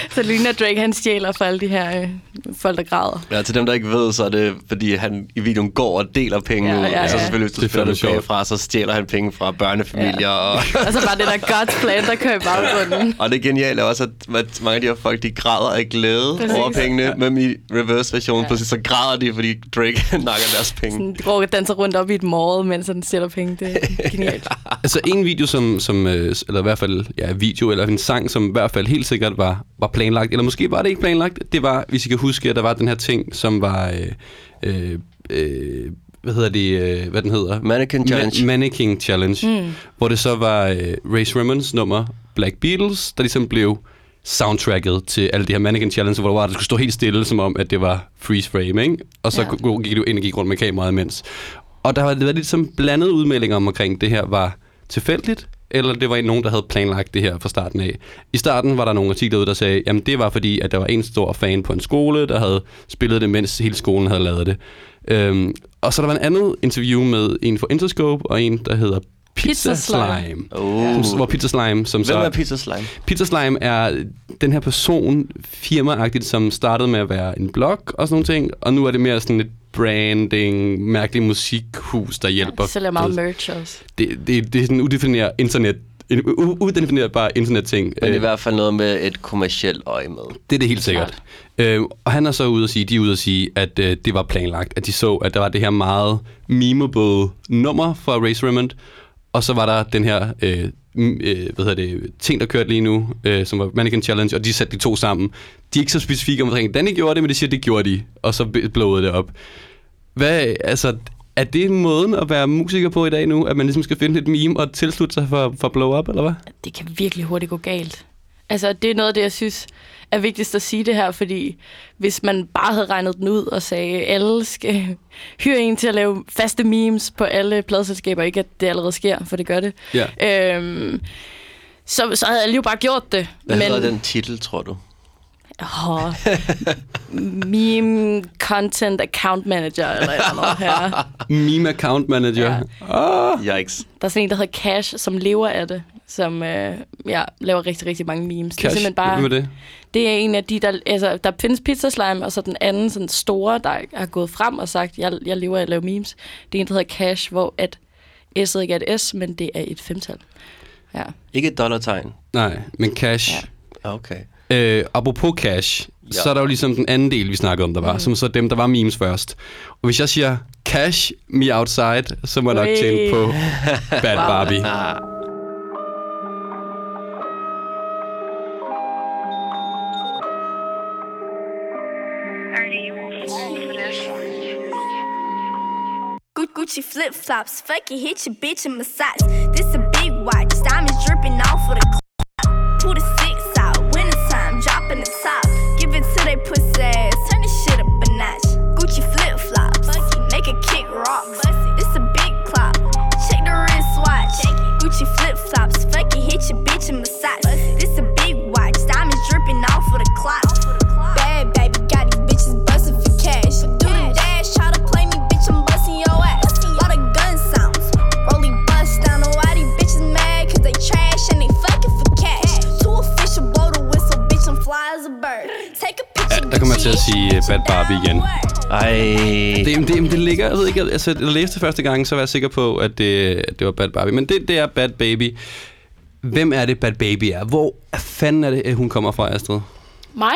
så det ligner, at Drake han stjæler for alle de her øh, folk, der græder. Ja, til dem, der ikke ved, så er det, fordi han i videoen går og deler penge Ja, ud. ja, Altså ja. selvfølgelig, hvis du Det er spiller det sjovt. bagfra, så stjæler han penge fra børnefamilier. Ja. Og, Og så bare det der God's Plan, der kører i baggrunden. og det geniale er også, at, at mange af de her folk, de græder af glæde Præcis. over pengene, men i reverse-versionen, ja. pludselig så græder de, fordi Drake nakker deres penge. Sådan, de går og danser rundt op i et mall, mens han stjæler penge. Det er genialt. Altså en video, som, som øh, eller i hvert fald ja, video, eller en sang, som i hvert fald helt sikkert var, var planlagt, eller måske var det ikke planlagt, det var, hvis I kan huske, at der var den her ting, som var, øh, øh, øh, hvad hedder det, øh, hvad den hedder? Mannequin Challenge. Ma- Mannequin Challenge, mm. hvor det så var øh, Ray Shremmons nummer Black Beatles, der ligesom blev soundtracket til alle de her Mannequin Challenge, hvor det var, at det skulle stå helt stille, som om, at det var freeze frame, ikke? Og så Ja. gik du ind og gik rundt med kameraet imens. Og der har været lidt som blandede udmeldinger om, omkring det her var tilfældigt, eller det var nogen, der havde planlagt det her fra starten af. I starten var der nogle artikler ude, der sagde, jamen det var fordi, at der var en stor fan på en skole, der havde spillet det, mens hele skolen havde lavet det. Øhm, og så der var en andet interview med en fra Interscope, og en, der hedder Pizza, Pizza Slime. Slime. Oh. Som, hvor Pizza Slime, som Hvem så... er Pizza Slime? Pizza Slime er den her person, firmaagtigt, som startede med at være en blog og sådan nogle ting, og nu er det mere sådan et branding, mærkelig musikhus, der hjælper. De sælger meget merch også. Det, det, det er sådan en udefineret internet, en udefinerbar internetting. Men i Øh, hvert fald noget med et kommercielt øje med. det er det helt sikkert. Øh, og han er så ude at sige, de er ude at sige, at øh, det var planlagt, at de så, at der var det her meget memeable nummer fra Race Raymond, og så var der den her øh, øh, hvad hedder det, ting, der kørte lige nu, øh, som var Mannequin Challenge, og de satte de to sammen. De er ikke så specifikke om, hvordan de gjorde det, men de siger, at det gjorde de, og så b- blowede det op. Hvad, altså, er det måden at være musiker på i dag nu, at man ligesom skal finde et meme og tilslutte sig for, for blow up, eller hvad? det kan virkelig hurtigt gå galt. Altså, det er noget af det, jeg synes er vigtigst at sige det her, fordi hvis man bare havde regnet den ud og sagde, at alle skal hyre en til at lave faste memes på alle pladselskaber, ikke at det allerede sker, for det gør det, Ja. øhm, så, så havde alle jo bare gjort det. Hvad Men, hedder den titel, tror du? Åh, meme content account manager eller et eller andet her. Meme account manager. Ja. Yikes. Der er sådan en, der hedder Cash, som lever af det, som øh, ja, laver rigtig, rigtig mange memes. det er Cash, simpelthen bare... hvem er det? Det er en af de, der... Altså, der findes Pizza Slime, og så den anden sådan store, der har gået frem og sagt, jeg, jeg lever af at lave memes. Det er en, der hedder Cash, hvor at S'et ikke er et S, men det er et femtal. Ja. Ikke et dollartegn. Nej, men cash. Ja. Okay. Øh, apropos cash, ja. så er der jo ligesom den anden del, vi snakkede om, der var, mm. som så dem, der var memes først. Og hvis jeg siger cash me outside, så må jeg nok tænke på Bad Barbie. Gucci flip flops, fuck it, hit your bitch in massage. This a big watch, ikke, altså, jeg læste første gang, så var jeg sikker på, at det, at det var Bad Barbie. Men det, det er Bad Baby. Hvem er det, Bad Baby er? Hvor fanden er det, at hun kommer fra, Astrid? Mig?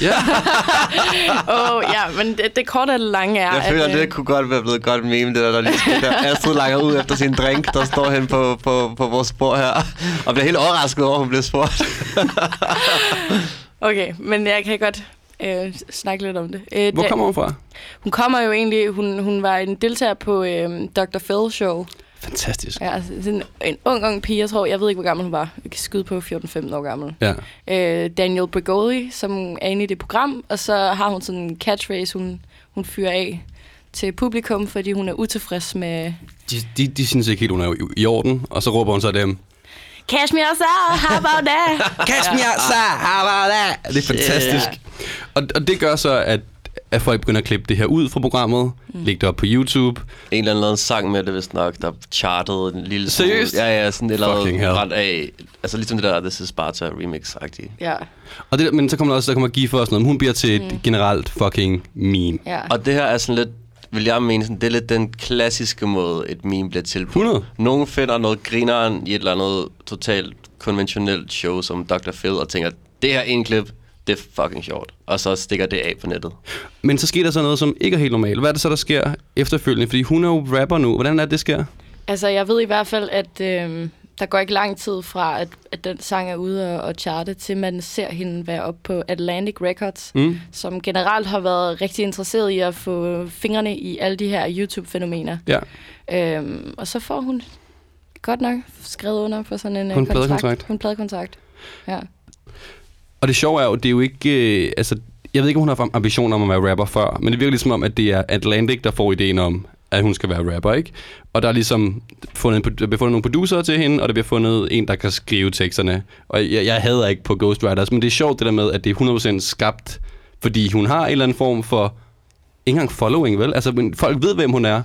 Ja. Åh, oh, ja, men det, det korte og det lange er, Jeg føler, at... øh, det kunne godt være blevet et godt meme, det der, der lige der Astrid langer ud efter sin drink, der står hen på, på, på vores spor her, og bliver helt overrasket over, at hun bliver spurgt. Okay, men jeg kan godt øh, snakke lidt om det. Øh, Hvor kommer hun fra? Hun kommer jo egentlig... Hun, hun var en deltager på øh, Dr. Phil Show. Fantastisk. Ja, altså, sådan en ung, ung pige, jeg tror. Jeg ved ikke, hvor gammel hun var. Jeg kan skyde på 14-15 år gammel. Ja. Øh, Daniel Bregoli, som er inde i det program. Og så har hun sådan en catchphrase, hun, hun fyrer af til publikum, fordi hun er utilfreds med... De, de, de synes ikke helt, hun er i, i orden, og så råber hun så dem. Cash me outside, how about that? Catch me outside, how about that? Det er fantastisk. Og, og det gør så, at, at folk begynder at klippe det her ud fra programmet, mm. lægge det op på YouTube. En eller anden lavede en sang med det, hvis nok, der chartede en lille smule. Seriøst? Ja, ja, sådan et eller andet brændt af. Altså ligesom det der This is Sparta remix-agtigt. ja, Og det, men så kommer der også, der kommer Giffer og sådan noget. Hun bliver til et generelt fucking meme. ja. Og det her er sådan lidt, vil jeg mene, sådan, det er lidt den klassiske måde, et meme bliver til på. 100. Nogen finder noget grineren i et eller andet totalt konventionelt show som Dr. Phil, og tænker, det her en klip, det er fucking sjovt. Og så stikker det af på nettet. Men så sker der så noget, som ikke er helt normalt. Hvad er det så, der sker efterfølgende? Fordi hun er jo rapper nu. Hvordan er det, det sker? Altså, jeg ved i hvert fald, at øh, der går ikke lang tid fra, at, at den sang er ude og, og charte, til man ser hende være op på Atlantic Records, Mm. som generelt har været rigtig interesseret i at få fingrene i alle de her YouTube-fænomener. Ja. Øhm, og så får hun godt nok skrevet under på sådan en, På en øh, kontrakt. pladekontrakt. En pladekontrakt. Ja. Og det sjove er jo, det er jo ikke... Øh, altså, jeg ved ikke, om hun har ambitioner om at være rapper før, men det virker ligesom om, at det er Atlantic, der får ideen om, at hun skal være rapper, ikke? Og der er ligesom fundet, en- der bliver fundet nogle producer til hende, og der bliver fundet en, der kan skrive teksterne. Og jeg, jeg hader ikke på Ghostwriters, men det er sjovt det der med, at det er 100% skabt, fordi hun har en eller anden form for... Ikke engang following, vel? Altså, men folk ved, hvem hun er.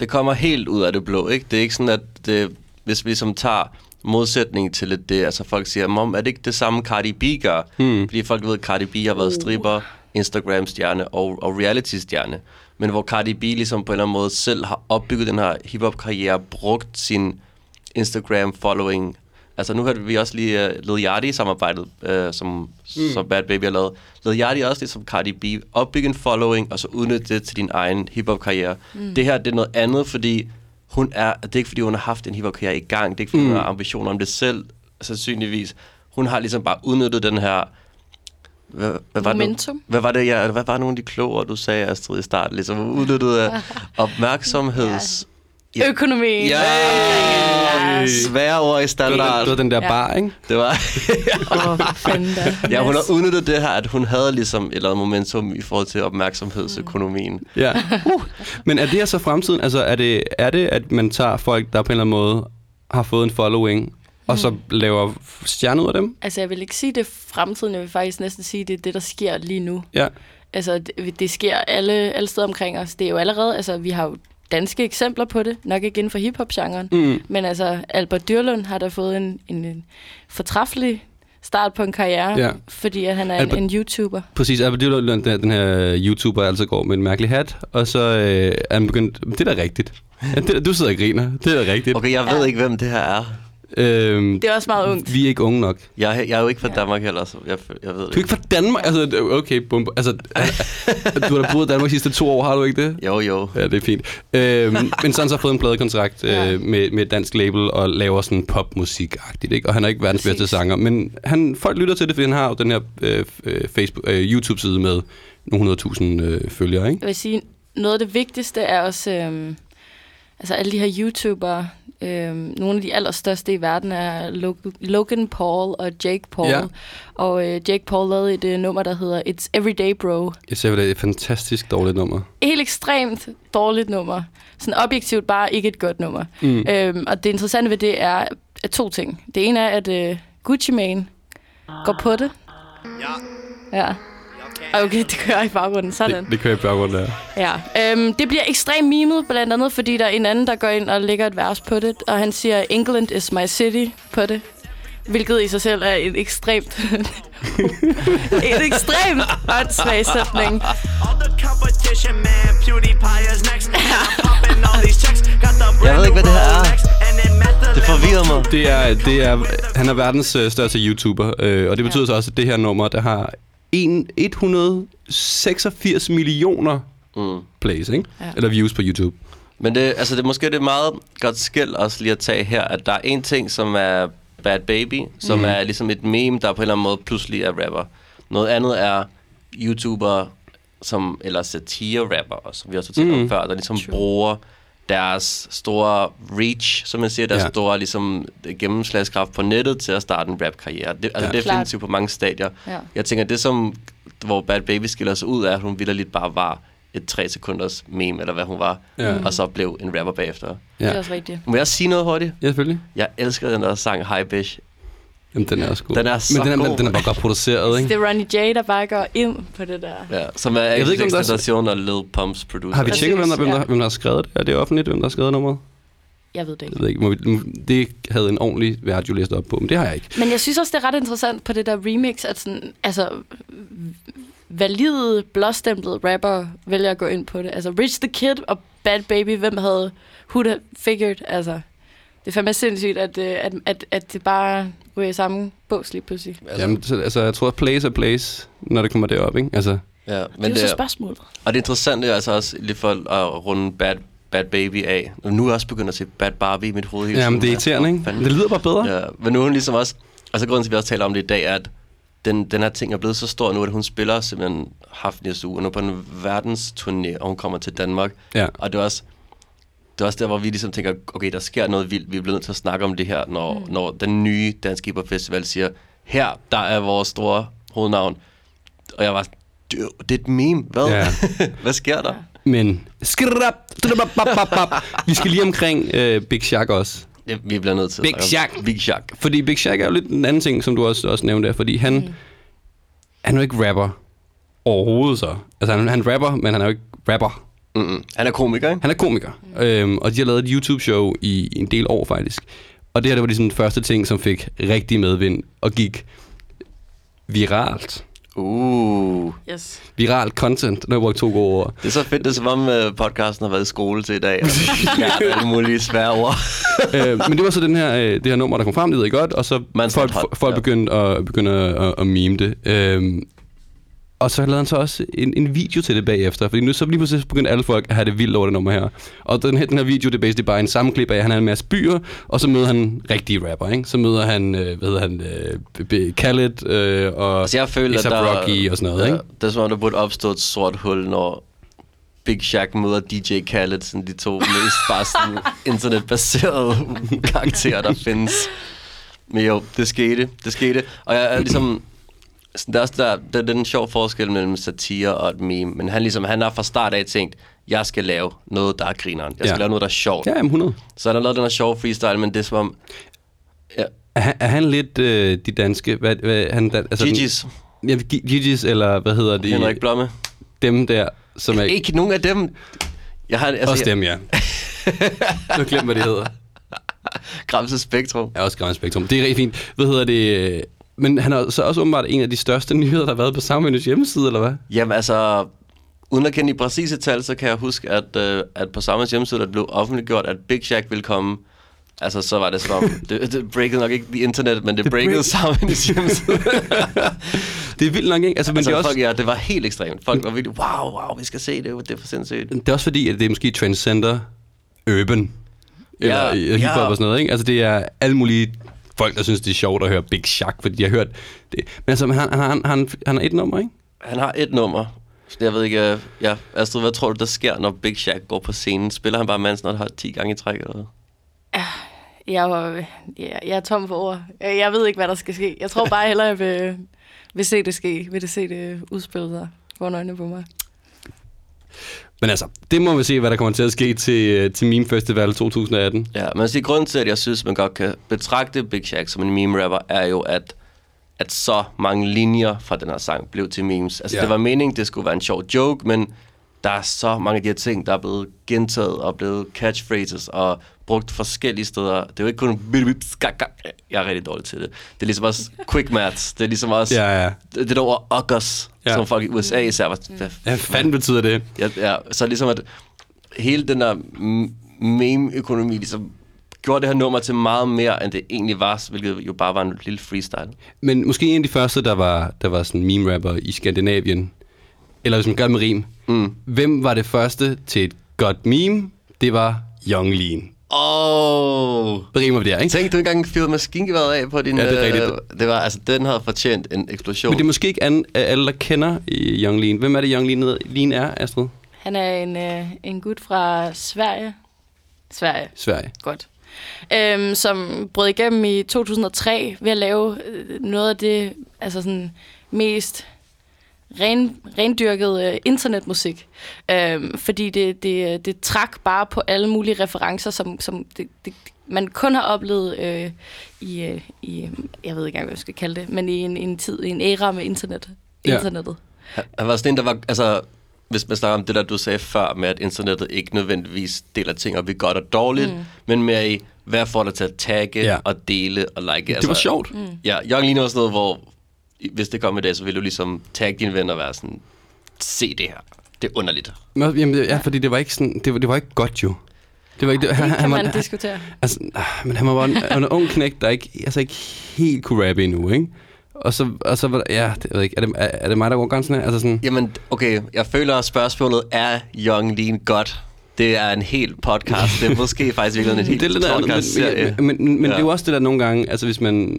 Det kommer helt ud af det blå, ikke? Det er ikke sådan, at det, hvis vi som tager modsætning til lidt det, altså folk siger, mom, er det ikke det samme Cardi B gør? Hmm. Fordi folk ved, at Cardi B har været stripper, Instagram-stjerne og, og reality-stjerne. Men hvor Cardi B ligesom på en eller anden måde selv har opbygget den her hip-hop-karriere, brugt sin Instagram-following. Altså nu hørte vi også lige uh, Lil Yachty samarbejdet, uh, som, mm. som Bad Baby har lavet. Lil Yachty også ligesom Cardi B. Opbygge en following, og så udnytte det til din egen hip-hop-karriere. Mm. Det her, det er noget andet, fordi hun er, det er ikke fordi, hun har haft en hip-hop-karriere i gang. Det er ikke fordi, mm. hun har ambitioner om det selv, sandsynligvis. Hun har ligesom bare udnyttet den her... Hvad, hvad var Momentum. Det, hvad var det, ja, hvad var nogle af de kloge ord, du sagde, Astrid, i starten? Ligesom udnyttet af opmærksomheds... Ja. Økonomi. Ja, svære ord i standard. den, det var den der Ja. bar, ikke? Det var... Åh, fanden da. ja, hun har udnyttet det her, at hun havde ligesom et eller andet momentum i forhold til opmærksomhedsøkonomien. Ja. Uh. Men er det her så fremtiden? Altså, er det, er det, at man tager folk, der på en eller anden måde har fået en following, og så laver stjerne ud af dem? Altså, jeg vil ikke sige det fremtiden. Jeg vil faktisk næsten sige, det er det, der sker lige nu. Ja. Altså, det, det sker alle, alle steder omkring os. Det er jo allerede, altså, vi har jo danske eksempler på det, nok ikke inden for hiphop-genren. Mm. Men altså, Albert Dyrlund har da fået en, en, en fortræffelig start på en karriere, Ja. fordi at han er Albert- en, en YouTuber. Præcis, Albert Dyrlund, den, den her YouTuber, altid går med en mærkelig hat, og så øh, er han begyndt... Det er da rigtigt. Ja, det, du sidder og griner. Det er da rigtigt. Okay, jeg ved ikke, hvem det her er. Øhm, Det er også meget ungt. vi er ikke unge nok. Jeg, er- jeg er jo ikke fra Danmark heller, så jeg, jeg ved det Du er ikke fra Danmark? Altså, okay, bum, altså, du har da boet i Danmark de sidste to år, har du ikke det? Jo, jo. Ja, det er fint. Øhm, men så har han så fået en pladekontrakt øh, med, med et dansk label og laver sådan popmusik-agtigt, ikke? Og han er ikke verdens Præcis. bedste sanger, men han, folk lytter til det, fordi han har jo den her øh, øh, Facebook, øh, YouTube-side med nogle hundredtusind øh, følgere, ikke? Jeg vil sige, noget af det vigtigste er også, øhm, altså alle de her YouTubere, øhm, nogle af de allerstørste i verden er Lo- Logan Paul og Jake Paul. Ja. Og øh, Jake Paul lavede et øh, nummer, der hedder It's Everyday Bro. Det er et fantastisk dårligt nummer. Helt ekstremt dårligt nummer. Sådan objektivt bare ikke et godt nummer. Mm. Øhm, og det interessante ved det er at to ting. Det ene er, at øh, Gucci Mane går på det. Ja. Okay, det kører i baggrunden. Sådan. Det, det kører i baggrunden der. Ja, øhm, det bliver ekstremt mimet, blandt andet, fordi der er en anden, der går ind og lægger et vers på det, og han siger, England is my city på det. Hvilket i sig selv er et ekstremt... et ekstremt åndssvag sætning. Jeg ved ikke, hvad det her er. Det forvirrer mig. Det er, det er, han er verdens øh, største YouTuber, øh, og det betyder så også, at det her nummer, der har en, 186 millioner Mm. plays, ikke? Ja. Eller views på YouTube. Men det, altså det måske det er meget godt skæld også lige at tage her, at der er en ting, som er Bad Baby, som Mhm. mm. er ligesom et meme, der på en eller anden måde pludselig er rapper. Noget andet er YouTuber, som, eller satire-rapper, også, som vi også har talt Mhm. om før, der ligesom True. bruger deres store reach, som man siger, deres Ja. ja. store ligesom, gennemslagskraft på nettet til at starte en rap-karriere. Det, altså Ja. ja. Definitivt på mange stadier. Ja. Jeg tænker, det som, hvor Bad Baby skiller sig ud af, at hun vildt bare var et tre sekunders meme, eller hvad hun var, Ja. og så blev en rapper bagefter. Det er Ja, også rigtigt. Må jeg sige noget hurtigt? ja selvfølgelig. Jeg elsker den der sang Hi Bish. Jamen, den er også god. Den er så Men den er, god. Den, den er bare godt produceret, ikke? Det er Ronnie J, der bare går ind på det der. Ja, som er Jeg ved ikke, om der er- af Lil Pumps producer. Har vi tjekket, hvem der, hvem, der, hvem der har skrevet det? Er det offentligt, hvem der har skrevet nummeret? Jeg ved det ikke. Jeg ved ikke. Må vi, det havde en ordentlig vært jo læst op på, men det har jeg ikke. Men jeg synes også, det er ret interessant på det der remix, at sådan, altså, valide, blåstemplede rapper vælger at gå ind på det. Altså, Rich the Kid og Bad Baby, hvem havde, who'd have figured, altså, det er fandme sindssygt, at, øh, at, at, at det bare ryger i samme bås lige pludselig. Altså, Jamen, så, altså, jeg tror, at place er place, når det kommer derop, ikke? Altså, ja, Men det er jo det, så spørgsmålet. og det interessante er altså også lige for at runde Bad, Bad Baby af. Og nu er jeg også begyndt at se Bad Barbie i mit hoved jamen, det er irriterende, ikke? Fanden. Det lyder bare bedre. Ja, men nu er hun ligesom også... Altså grunden til, at vi også taler om det i dag, er, at den, den her ting er blevet så stor nu, at hun spiller simpelthen haft næste uge, og nu på en verdensturné, og hun kommer til Danmark. Ja. Og det er også, det er også der, hvor vi ligesom tænker, okay, der sker noget vildt, vi bliver nødt til at snakke om det her, når, mm. når den nye Danske Hip Festival siger, her, der er vores store hovednavn. Og jeg var, "Dude, det er et meme, hvad? Ja. hvad sker der? Men... Skrap. Vi skal lige omkring øh, Big Shaq også. Ja, vi bliver nødt til at Big snakke Shaq. Big Shaq. Fordi Big Shaq er jo lidt en anden ting, som du også, også nævnte der, fordi han, mm. han er jo ikke rapper overhovedet så. Altså han, han rapper, men han er jo ikke rapper. Mm-mm. Han er komiker, ikke? Han er komiker, mm. øhm, og de har lavet et YouTube-show i, i en del år faktisk. Og det her det var ligesom den første ting, som fik rigtig medvind og gik viralt. Uh. Yes. Viralt content, når jeg brugte to gode ord. Det er så fedt, det er som om uh, podcasten har været i skole til i dag. Og alle mulige svære ord. øh, men det var så den her, øh, det her nummer, der kom frem, det ved jeg godt, og så Man's folk, folk ja. begyndte at, begyndte at, at meme det. Øhm, og så lavede han så også en, en video til det bagefter, fordi nu så lige pludselig begyndte alle folk at have det vildt over det nummer her. Og den her, den her video, det er basically bare en sammenklip af, at han er en masse byer, og så møder han rigtige rapper, ikke? Så møder han, øh, hvad hedder han, øh, Khaled øh, og Altså jeg føler, A$AP Rocky og sådan noget, ja, ikke? Det er som om, der burde opstå et sort hul, når Big Shaq møder DJ Khaled, sådan de to mest bare sådan internetbaserede karakterer, der findes. Men jo, det skete. Det skete. Og jeg er ligesom... sådan, Der er, også der, der, er en sjov forskel mellem satire og et meme, men han, ligesom, han har fra start af tænkt, jeg skal lave noget, der er grineren. Jeg skal Ja. lave noget, der er sjovt. Ja, jamen 100. Så han har lavet den her sjove freestyle, men det er som om... Ja, Er, han- er han lidt øh, de danske... Hvad, hvad, han, altså den- Gigi's, Ja, Gi- Gigi's, eller hvad hedder det? Henrik Blomme. Dem der, som er... Ikke nogen af dem. Jeg har, altså, Også dem, ja. Nu glemmer hvad det hedder. Gramse Spektrum. Ja, også Grand Spektrum. Det er rigtig fint. Hvad hedder det? Øh, Men han er så også åbenbart en af de største nyheder, der har været på Soundvenus hjemmeside, eller hvad? Jamen altså, uden at kende de præcise tal, så kan jeg huske, at, øh, at på samme hjemmeside, der blev offentliggjort, at Big Shaq ville komme. Altså, så var det sådan om, det, det breakede nok ikke the internet, men det, Det breakede break- Soundvenus hjemmeside. Det er vildt nok, ikke? Altså, men altså, det, er også, folk, ja, det var helt ekstremt. Folk var virkelig, wow, wow, vi skal se det, det er for sindssygt. det er også fordi, at det er måske transcender urban. Eller Ja, ja, hiphop ja. og sådan noget, ikke? Altså, det er alle mulige folk, der synes, det er sjovt at høre Big Shaq, fordi de har hørt det. Men altså, han, han, han, han, har et nummer, ikke? Han har et nummer. Så jeg ved ikke, øh, ja, Astrid, hvad tror du, der sker, når Big Shaq går på scenen? Spiller han bare Man's Not Hot 10 gange i træk, eller hvad? Jeg, var, ja, jeg er tom for ord. Jeg jeg ved ikke, hvad der skal ske. Jeg tror bare hellere, jeg vil, vil se det ske. Vil det se det udspille sig foran øjnene på mig. Men altså, det må vi se, hvad der kommer til at ske til, øh, til Meme Festival 2018. Ja, men altså, grunden til, at jeg synes, man godt kan betragte Big Shaq som en meme-rapper, er jo, at, at så mange linjer fra den her sang blev til memes. Altså, Ja. ja. det var meningen, det skulle være en sjov joke, men der er så mange af de her ting, der er blevet gentaget og blevet catchphrases og brugt forskellige steder. Det er jo ikke kun. Jeg er rigtig dårlig til det. Det er ligesom også quick maths. Det er ligesom også Ja, ja. det, det der ord uggers, Ja. ja. som folk i USA især var. Hvad Hvad fanden betyder det? Ja, ja, så ligesom at hele den der meme-økonomi ligesom gjorde det her nummer til meget mere, end det egentlig var, hvilket jo bare var en lille freestyle. Men måske en af de første, der var, der var sådan meme-rapper i Skandinavien, eller hvis man gør det med rim. Mm. Hvem var det første til et godt meme? Det var Young Lean. Åh! Oh. Hvad rimer der, ikke? Tænk, du engang fyrede maskingeværet af på din... Ja, det er øh, rigtigt. det var, altså, den havde fortjent en eksplosion. Men det er måske ikke an, alle, der kender øh, Young Lean. Hvem er det, Young Lean, Lean er, Astrid? Han er en, øh, en gut fra Sverige. Sverige, Sverige. godt. Øhm, som brød igennem i 2003 ved at lave øh, noget af det altså sådan, mest ren, rendyrket øh, internetmusik. Øhm, fordi det, det, det trak bare på alle mulige referencer, som, som det, det, man kun har oplevet øh, i, øh, i, jeg ved ikke engang, hvad jeg skal kalde det, men i en, en tid, i en æra med internet. Ja. Internettet. Han var sådan en, der var... Altså, hvis man snakker om det der, du sagde før, med at internettet ikke nødvendigvis deler ting op i godt og dårligt, mm. men mere i, hvad får dig til at tagge Ja. og dele og like. Altså, Det var sjovt. Mm. Ja, Young Lean var sådan noget, hvor hvis det kom i dag, så ville du ligesom tagge dine venner og være sådan, se det her. Det er underligt. Men, også- jamen, ja, fordi det var ikke sådan, det var, det var ikke godt jo. Det var ikke, det, Det kan var, man diskutere. Altså, men han var bare en, han en ung knæk, der ikke, altså ikke helt kunne rappe endnu, ikke? Og så, og så var der, ja, det, jeg ved ikke, er det, er, er det mig, der går grænsen her? Altså sådan, Jamen, okay, jeg føler, at spørgsmålet er Young Lean godt. Det er en hel podcast. Det er måske faktisk virkelig en helt det er lidt andet, podcast men, men, men, men ja. det er jo også det der nogle gange, altså hvis man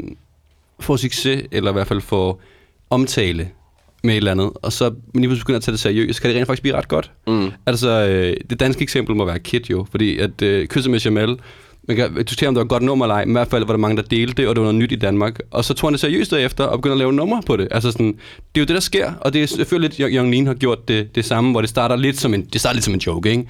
får succes, eller i hvert fald får omtale med et eller andet, og så lige pludselig begynder at tage det seriøst, kan det rent faktisk blive ret godt. Mm. Altså, øh, det danske eksempel må være Kid jo, fordi at øh, Kysset med Jamel, man kan diskutere, om det var et godt nummer eller ej, men i hvert fald var der mange, der delte det, og det var noget nyt i Danmark. Og så tog han det seriøst derefter, og begyndte at lave numre på det. Altså sådan, det er jo det, der sker, og det er selvfølgelig lidt, Young Lean har gjort det, det samme, hvor det starter lidt som en, det starter lidt som en joke, ikke?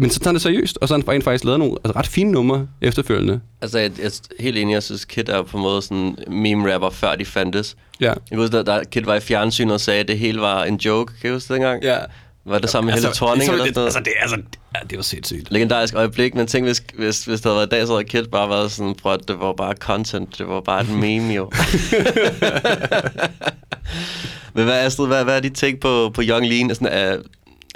Men så tager han det seriøst, og så har han faktisk lavet nogle altså, ret fine numre efterfølgende. Altså, jeg, jeg er helt enig, jeg synes, Kid er på en måde sådan meme-rapper, før de fandtes. Ja. Jeg kan huske, da, da Kid var i fjernsynet og sagde, at det hele var en joke. Kan du huske det dengang? Ja. Var det sammen med Helle Thorning så, eller det, sådan noget? altså, det, altså, ja, det var sindssygt. Legendarisk øjeblik, men tænk, hvis, hvis, hvis der havde været i dag, så havde Kid bare været sådan, prøv at det var bare content, det var bare et meme jo. men hvad, Astrid, hvad, hvad er dit take på, på Young Lean? Sådan, er,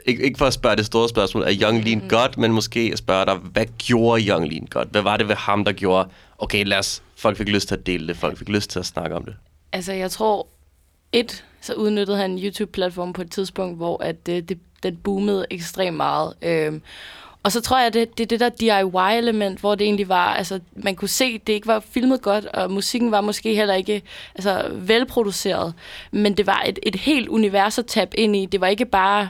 ikke, ikke for at spørge det store spørgsmål, er Young Lean mm. godt, men måske at spørge dig, hvad gjorde Young Lean godt? Hvad var det ved ham, der gjorde, okay, lad os, folk fik lyst til at dele det, folk fik lyst til at snakke om det. Altså, jeg tror, et, så udnyttede han en YouTube-platform på et tidspunkt, hvor at det, det, den boomede ekstremt meget. Øhm, og så tror jeg, det, det det der DIY-element, hvor det egentlig var, altså man kunne se, det ikke var filmet godt, og musikken var måske heller ikke altså, velproduceret, men det var et, et helt univers at tabe ind i. Det var ikke bare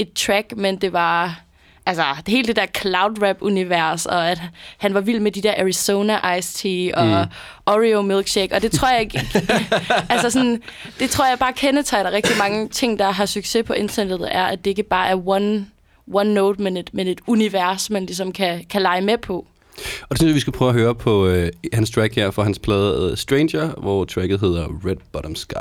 et track, men det var altså hele det der cloud rap univers og at han var vild med de der Arizona Ice Tea og mm. Oreo milkshake og det tror jeg ikke altså sådan det tror jeg bare kendetegner rigtig mange ting der har succes på internettet er at det ikke bare er one one note men et men et univers man ligesom kan kan lege med på. Og det synes jeg, vi skal prøve at høre på øh, hans track her fra hans plade øh, Stranger, hvor tracket hedder Red Bottom Sky.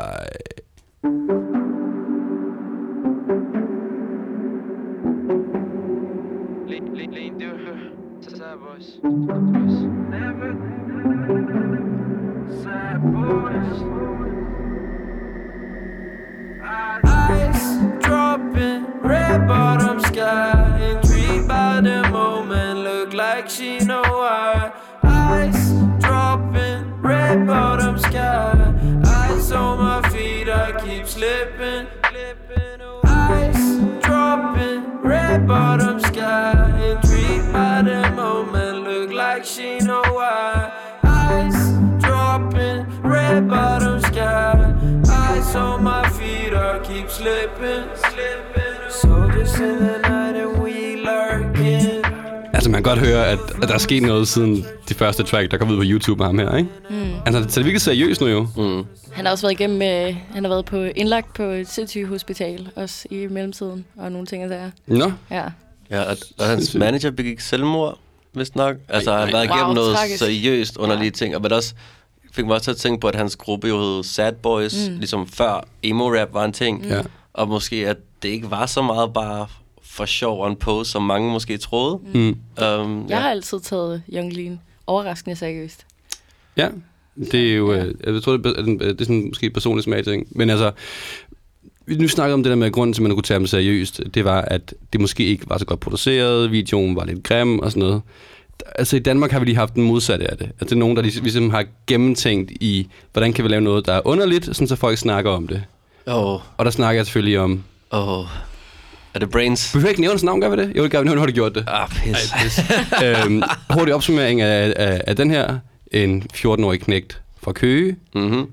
Bottom sky. Intrigued by the moment, look like she know why. Ice dropping, red bottom sky. Ice on my feet, I keep slipping. Slipping. Soldiers in the night and we lurking. Altså, man kan godt høre, at, at der er sket noget siden de første track, der kom ud på YouTube med ham her, ikke? Mm. Altså, det er virkelig seriøst nu jo. Mm. Han har også været igennem, øh, han har været på indlagt på et sindssygt hospital, også i mellemtiden, og nogle ting sager. Nå. Ja. Ja, og, og hans manager begik selvmord, hvis nok. Altså, han har været Wow, igennem noget tragisk. seriøst underlige ting. Og men også fik mig også til at tænke på, at hans gruppe jo hed Sad Boys, Mm. mm. ligesom før emo-rap var en ting. Ja. Og måske, at det ikke var så meget bare for sjov on pose, som mange måske troede. Mm. Um, Jeg ja. har altid taget Young Lean overraskende seriøst. Ja, det er jo, øh, jeg tror, det er, det er sådan måske et personligt smagting. Men altså, nu snakker om det der med, at grunden til, at man kunne tage dem seriøst, det var, at det måske ikke var så godt produceret, videoen var lidt grim og sådan noget. altså i Danmark har vi lige haft den modsatte af det. Altså det er nogen, der ligesom, har gennemtænkt i, hvordan kan vi lave noget, der er underligt, sådan så folk snakker om det. Åh, Og der snakker jeg selvfølgelig om... åh. Er det Brains? Vi vil ikke nævne hans navn, gør vi det? Jeg vil gerne nævne, når du gjort det. Ah, pis. øhm, hurtig opsummering af, af, af den her. En 14-årig knægt fra Køge, Mhm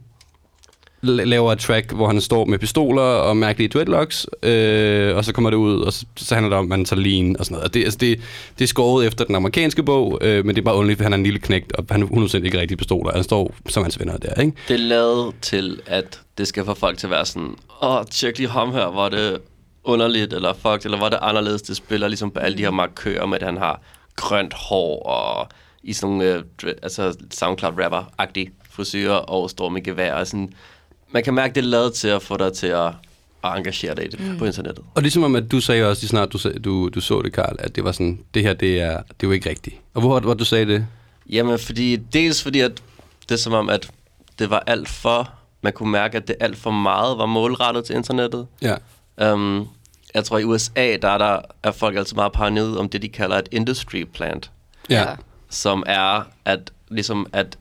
laver et track, hvor han står med pistoler og mærkelige dreadlocks, øh, og så kommer det ud, og så, så handler det om, at man tager lean og sådan noget. Og det, altså det, det er skåret efter den amerikanske bog, øh, men det er bare underligt, for han er en lille knægt, og han er 100% ikke rigtig pistoler. Han står som hans venner der, ikke? Det er lavet til, at det skal få folk til at være sådan, åh, tjek lige ham her, hvor det underligt, eller fuck, eller hvor det anderledes. Det spiller ligesom på alle de her markører med, at han har grønt hår, og i sådan nogle, øh, altså SoundCloud-rapper-agtige frisyrer, og står med gevær, og sådan. Man kan mærke, det er lavet til at få dig til at, at engagere dig i det mm. på internettet. Og ligesom om, at du sagde også lige snart, du, du, du så det, Karl, at det var sådan, det her, det er, det er jo ikke rigtigt. Og hvor, hvor du sagde det? Jamen, fordi, dels fordi, at det er som om, at det var alt for, man kunne mærke, at det alt for meget var målrettet til internettet. Ja. Um, jeg tror, i USA, der er, der er folk altid meget paranoid om det, de kalder et industry plant. Ja. Som er, at, ligesom, at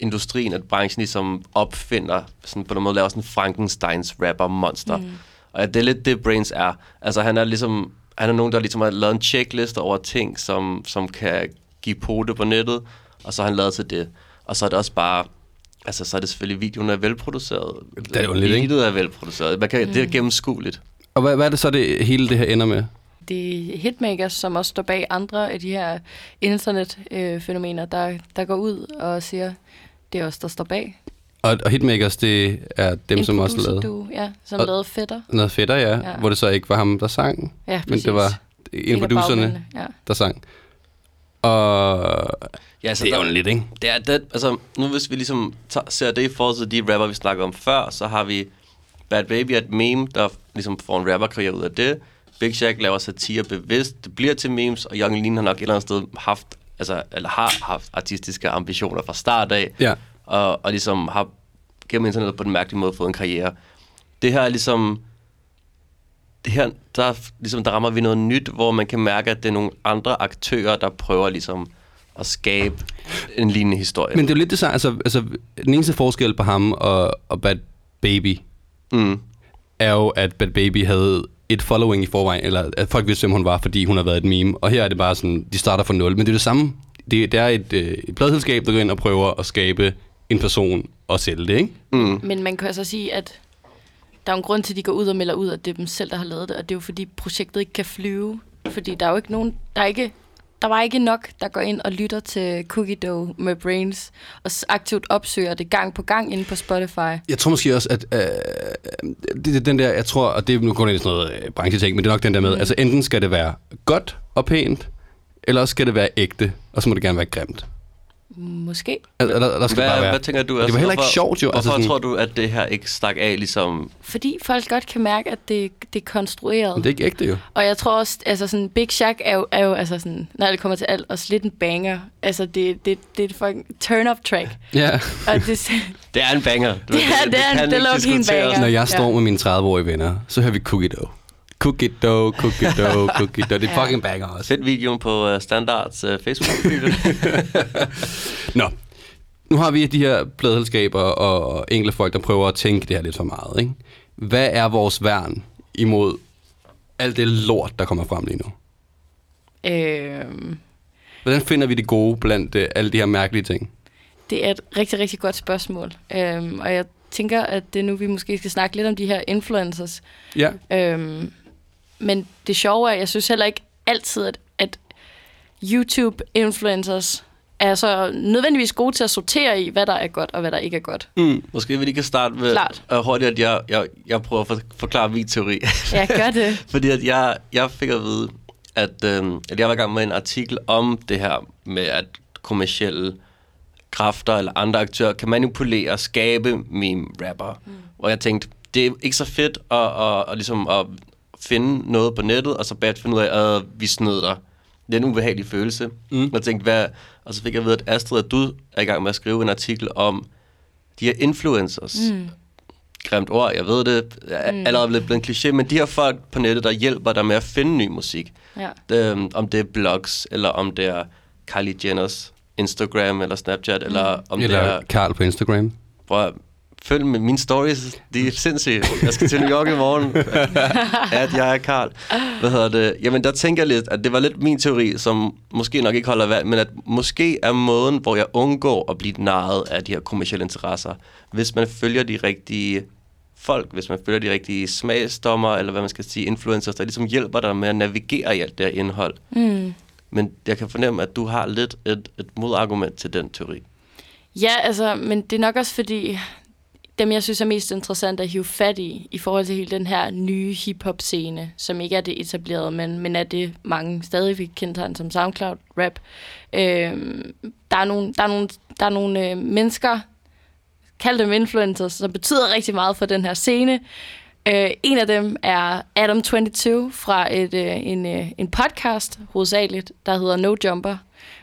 industrien, at branchen ligesom opfinder, sådan på den måde laver sådan Frankensteins rapper monster. Mm. Og at det er lidt det, Brains er. Altså han er ligesom, han er nogen, der ligesom har lavet en checkliste over ting, som, som kan give pote på nettet, og så har han lavet til det. Og så er det også bare, altså så er det selvfølgelig, videoen er velproduceret. Det er jo lidt, ikke? Videoet er velproduceret. Man kan, mm. Det er gennemskueligt. Og hvad, hvad er det så, det hele det her ender med? Det er hitmakers, som også står bag andre af de her internetfænomener, der, der går ud og siger, det er os, der står bag. Og, og Hitmakers, det er dem, en som også lavede producerduo, Ja, som Og- lavede fætter. noget fedtere, ja, Ja. Hvor det så ikke var ham, der sang, Ja, men præcis. det var en af af producerne, Ja. der sang. Og Ja, så det er der- underligt, ikke? Det er det, altså, nu hvis vi ligesom tager, ser det i forhold til de rapper, vi snakker om før, så har vi Bad Baby er et meme, der ligesom får en rapperkarriere ud af det. Big Shaq laver satire bevidst, det bliver til memes, og Young Lean har nok et eller andet sted haft, altså, eller har haft artistiske ambitioner fra start af, Ja. og, og ligesom har gennem internettet på den mærkelige måde fået en karriere. Det her er ligesom, det her, der, er- ligesom, der rammer vi noget nyt, hvor man kan mærke, at det er nogle andre aktører, der prøver ligesom at skabe en lignende historie. Men det er jo lidt det samme, altså, altså den eneste forskel på ham og, og Bad Baby, Mm. er jo, at Bad Baby havde et following i forvejen, eller at folk vidste, hvem hun var, fordi hun har været et meme. Og her er det bare sådan, de starter fra nul. Men det er det samme. Det, det er et, øh, et pladselskab, der går ind og prøver at skabe en person og sælge det, ikke? Mm. Men man kan altså sige, at der er en grund til, at de går ud og melder ud, at det er dem selv, der har lavet det. Og det er jo fordi, projektet ikke kan flyve. Fordi der er jo ikke nogen... Der er ikke der var ikke nok, der går ind og lytter til Cookie Dough med Brains, og aktivt opsøger det gang på gang inde på Spotify. Jeg tror måske også, at øh, det, det, den der, jeg tror, og det er nu kun sådan noget øh, brancheting, men det er nok den der med, mm. altså enten skal det være godt og pænt, eller også skal det være ægte, og så må det gerne være grimt. Måske. Altså, der, der skal Hvad, bare være. hvad tænker du? det var heller ikke hvorfor- sjovt, jo. Hvorfor altså, tror du, at det her ikke stak af ligesom... Fordi folk godt kan mærke, at det, det er konstrueret. Men det er ikke ægte, jo. Og jeg tror også, altså sådan, Big Shack er jo, er jo altså sådan, når det kommer til alt, også lidt en banger. Altså, det, det, det er et fucking turn-up track. Ja. Og det, Det er en banger. Du, Det er- det er en- kan det ikke er low-key en diskuteres. banger. Når jeg Ja. står med mine 30-årige venner, så hører vi Cookie Dough. Cookie Dough, Cookie Dough, Cookie Dough. Det er fucking banger også. Fedt videoen på uh, Standards uh, facebook Nå, nu har vi de her pladselskaber og, enkelte folk, der prøver at tænke det her lidt for meget. Ikke? Hvad er vores værn imod alt det lort, der kommer frem lige nu? øhm, Hvordan finder vi det gode blandt uh, alle de her mærkelige ting? det er et rigtig, rigtig godt spørgsmål. Øhm, og jeg tænker, at det er nu, vi måske skal snakke lidt om de her influencers. Ja. Øhm, men det sjove er, at jeg synes heller ikke altid, at, at YouTube-influencers er så nødvendigvis gode til at sortere i, hvad der er godt og hvad der ikke er godt. Mm. Måske vi lige kan starte med Klart. uh, hurtigt, at jeg, jeg, jeg prøver at for, forklare min teori. Ja, gør det. Fordi at jeg, jeg fik at vide, at, øhm, at jeg var i gang med en artikel om det her med, at kommersielle kræfter eller andre aktører kan manipulere og skabe meme-rapper. Mm. Hvor jeg tænkte, det er ikke så fedt at, at, at, ligesom at finde noget på nettet, og så bagefter finde ud af, at vi snød dig. Det er en ubehagelig følelse. Mm. Jeg tænkte, hvad... Og så fik jeg vide, at Astrid, at du er i gang med at skrive en artikel om de her influencers. Mm. Grimt ord, jeg ved det. Er mm. allerede blevet, en kliché, men de her folk på nettet, der hjælper dig med at finde ny musik. Ja. Det, øhm, om det er blogs, eller om det er Kylie Jenners Instagram eller Snapchat, eller om Eller det er... Karl på Instagram. Prøv følg med mine stories. De er sindssyge. Jeg skal til New York i morgen. at jeg er Karl. Hvad hedder det? Jamen, der tænker jeg lidt, at det var lidt min teori, som måske nok ikke holder vand, men at måske er måden, hvor jeg undgår at blive narret af de her kommersielle interesser, hvis man følger de rigtige folk, hvis man følger de rigtige smagsdommer, eller hvad man skal sige, influencers, der ligesom hjælper dig med at navigere i alt det her indhold. Mm. Men jeg kan fornemme, at du har lidt et, et modargument til den teori. Ja, altså, men det er nok også fordi, dem jeg synes er mest interessant at hive fat i, i forhold til hele den her nye hip-hop-scene, som ikke er det etablerede, men, men er det mange stadig vi kender som SoundCloud-rap. Øh, der er nogle, der er nogle, der er nogle øh, mennesker, kald dem influencers, som betyder rigtig meget for den her scene. Øh, en af dem er Adam22 fra et, øh, en, øh, en podcast, hovedsageligt, der hedder No Jumper,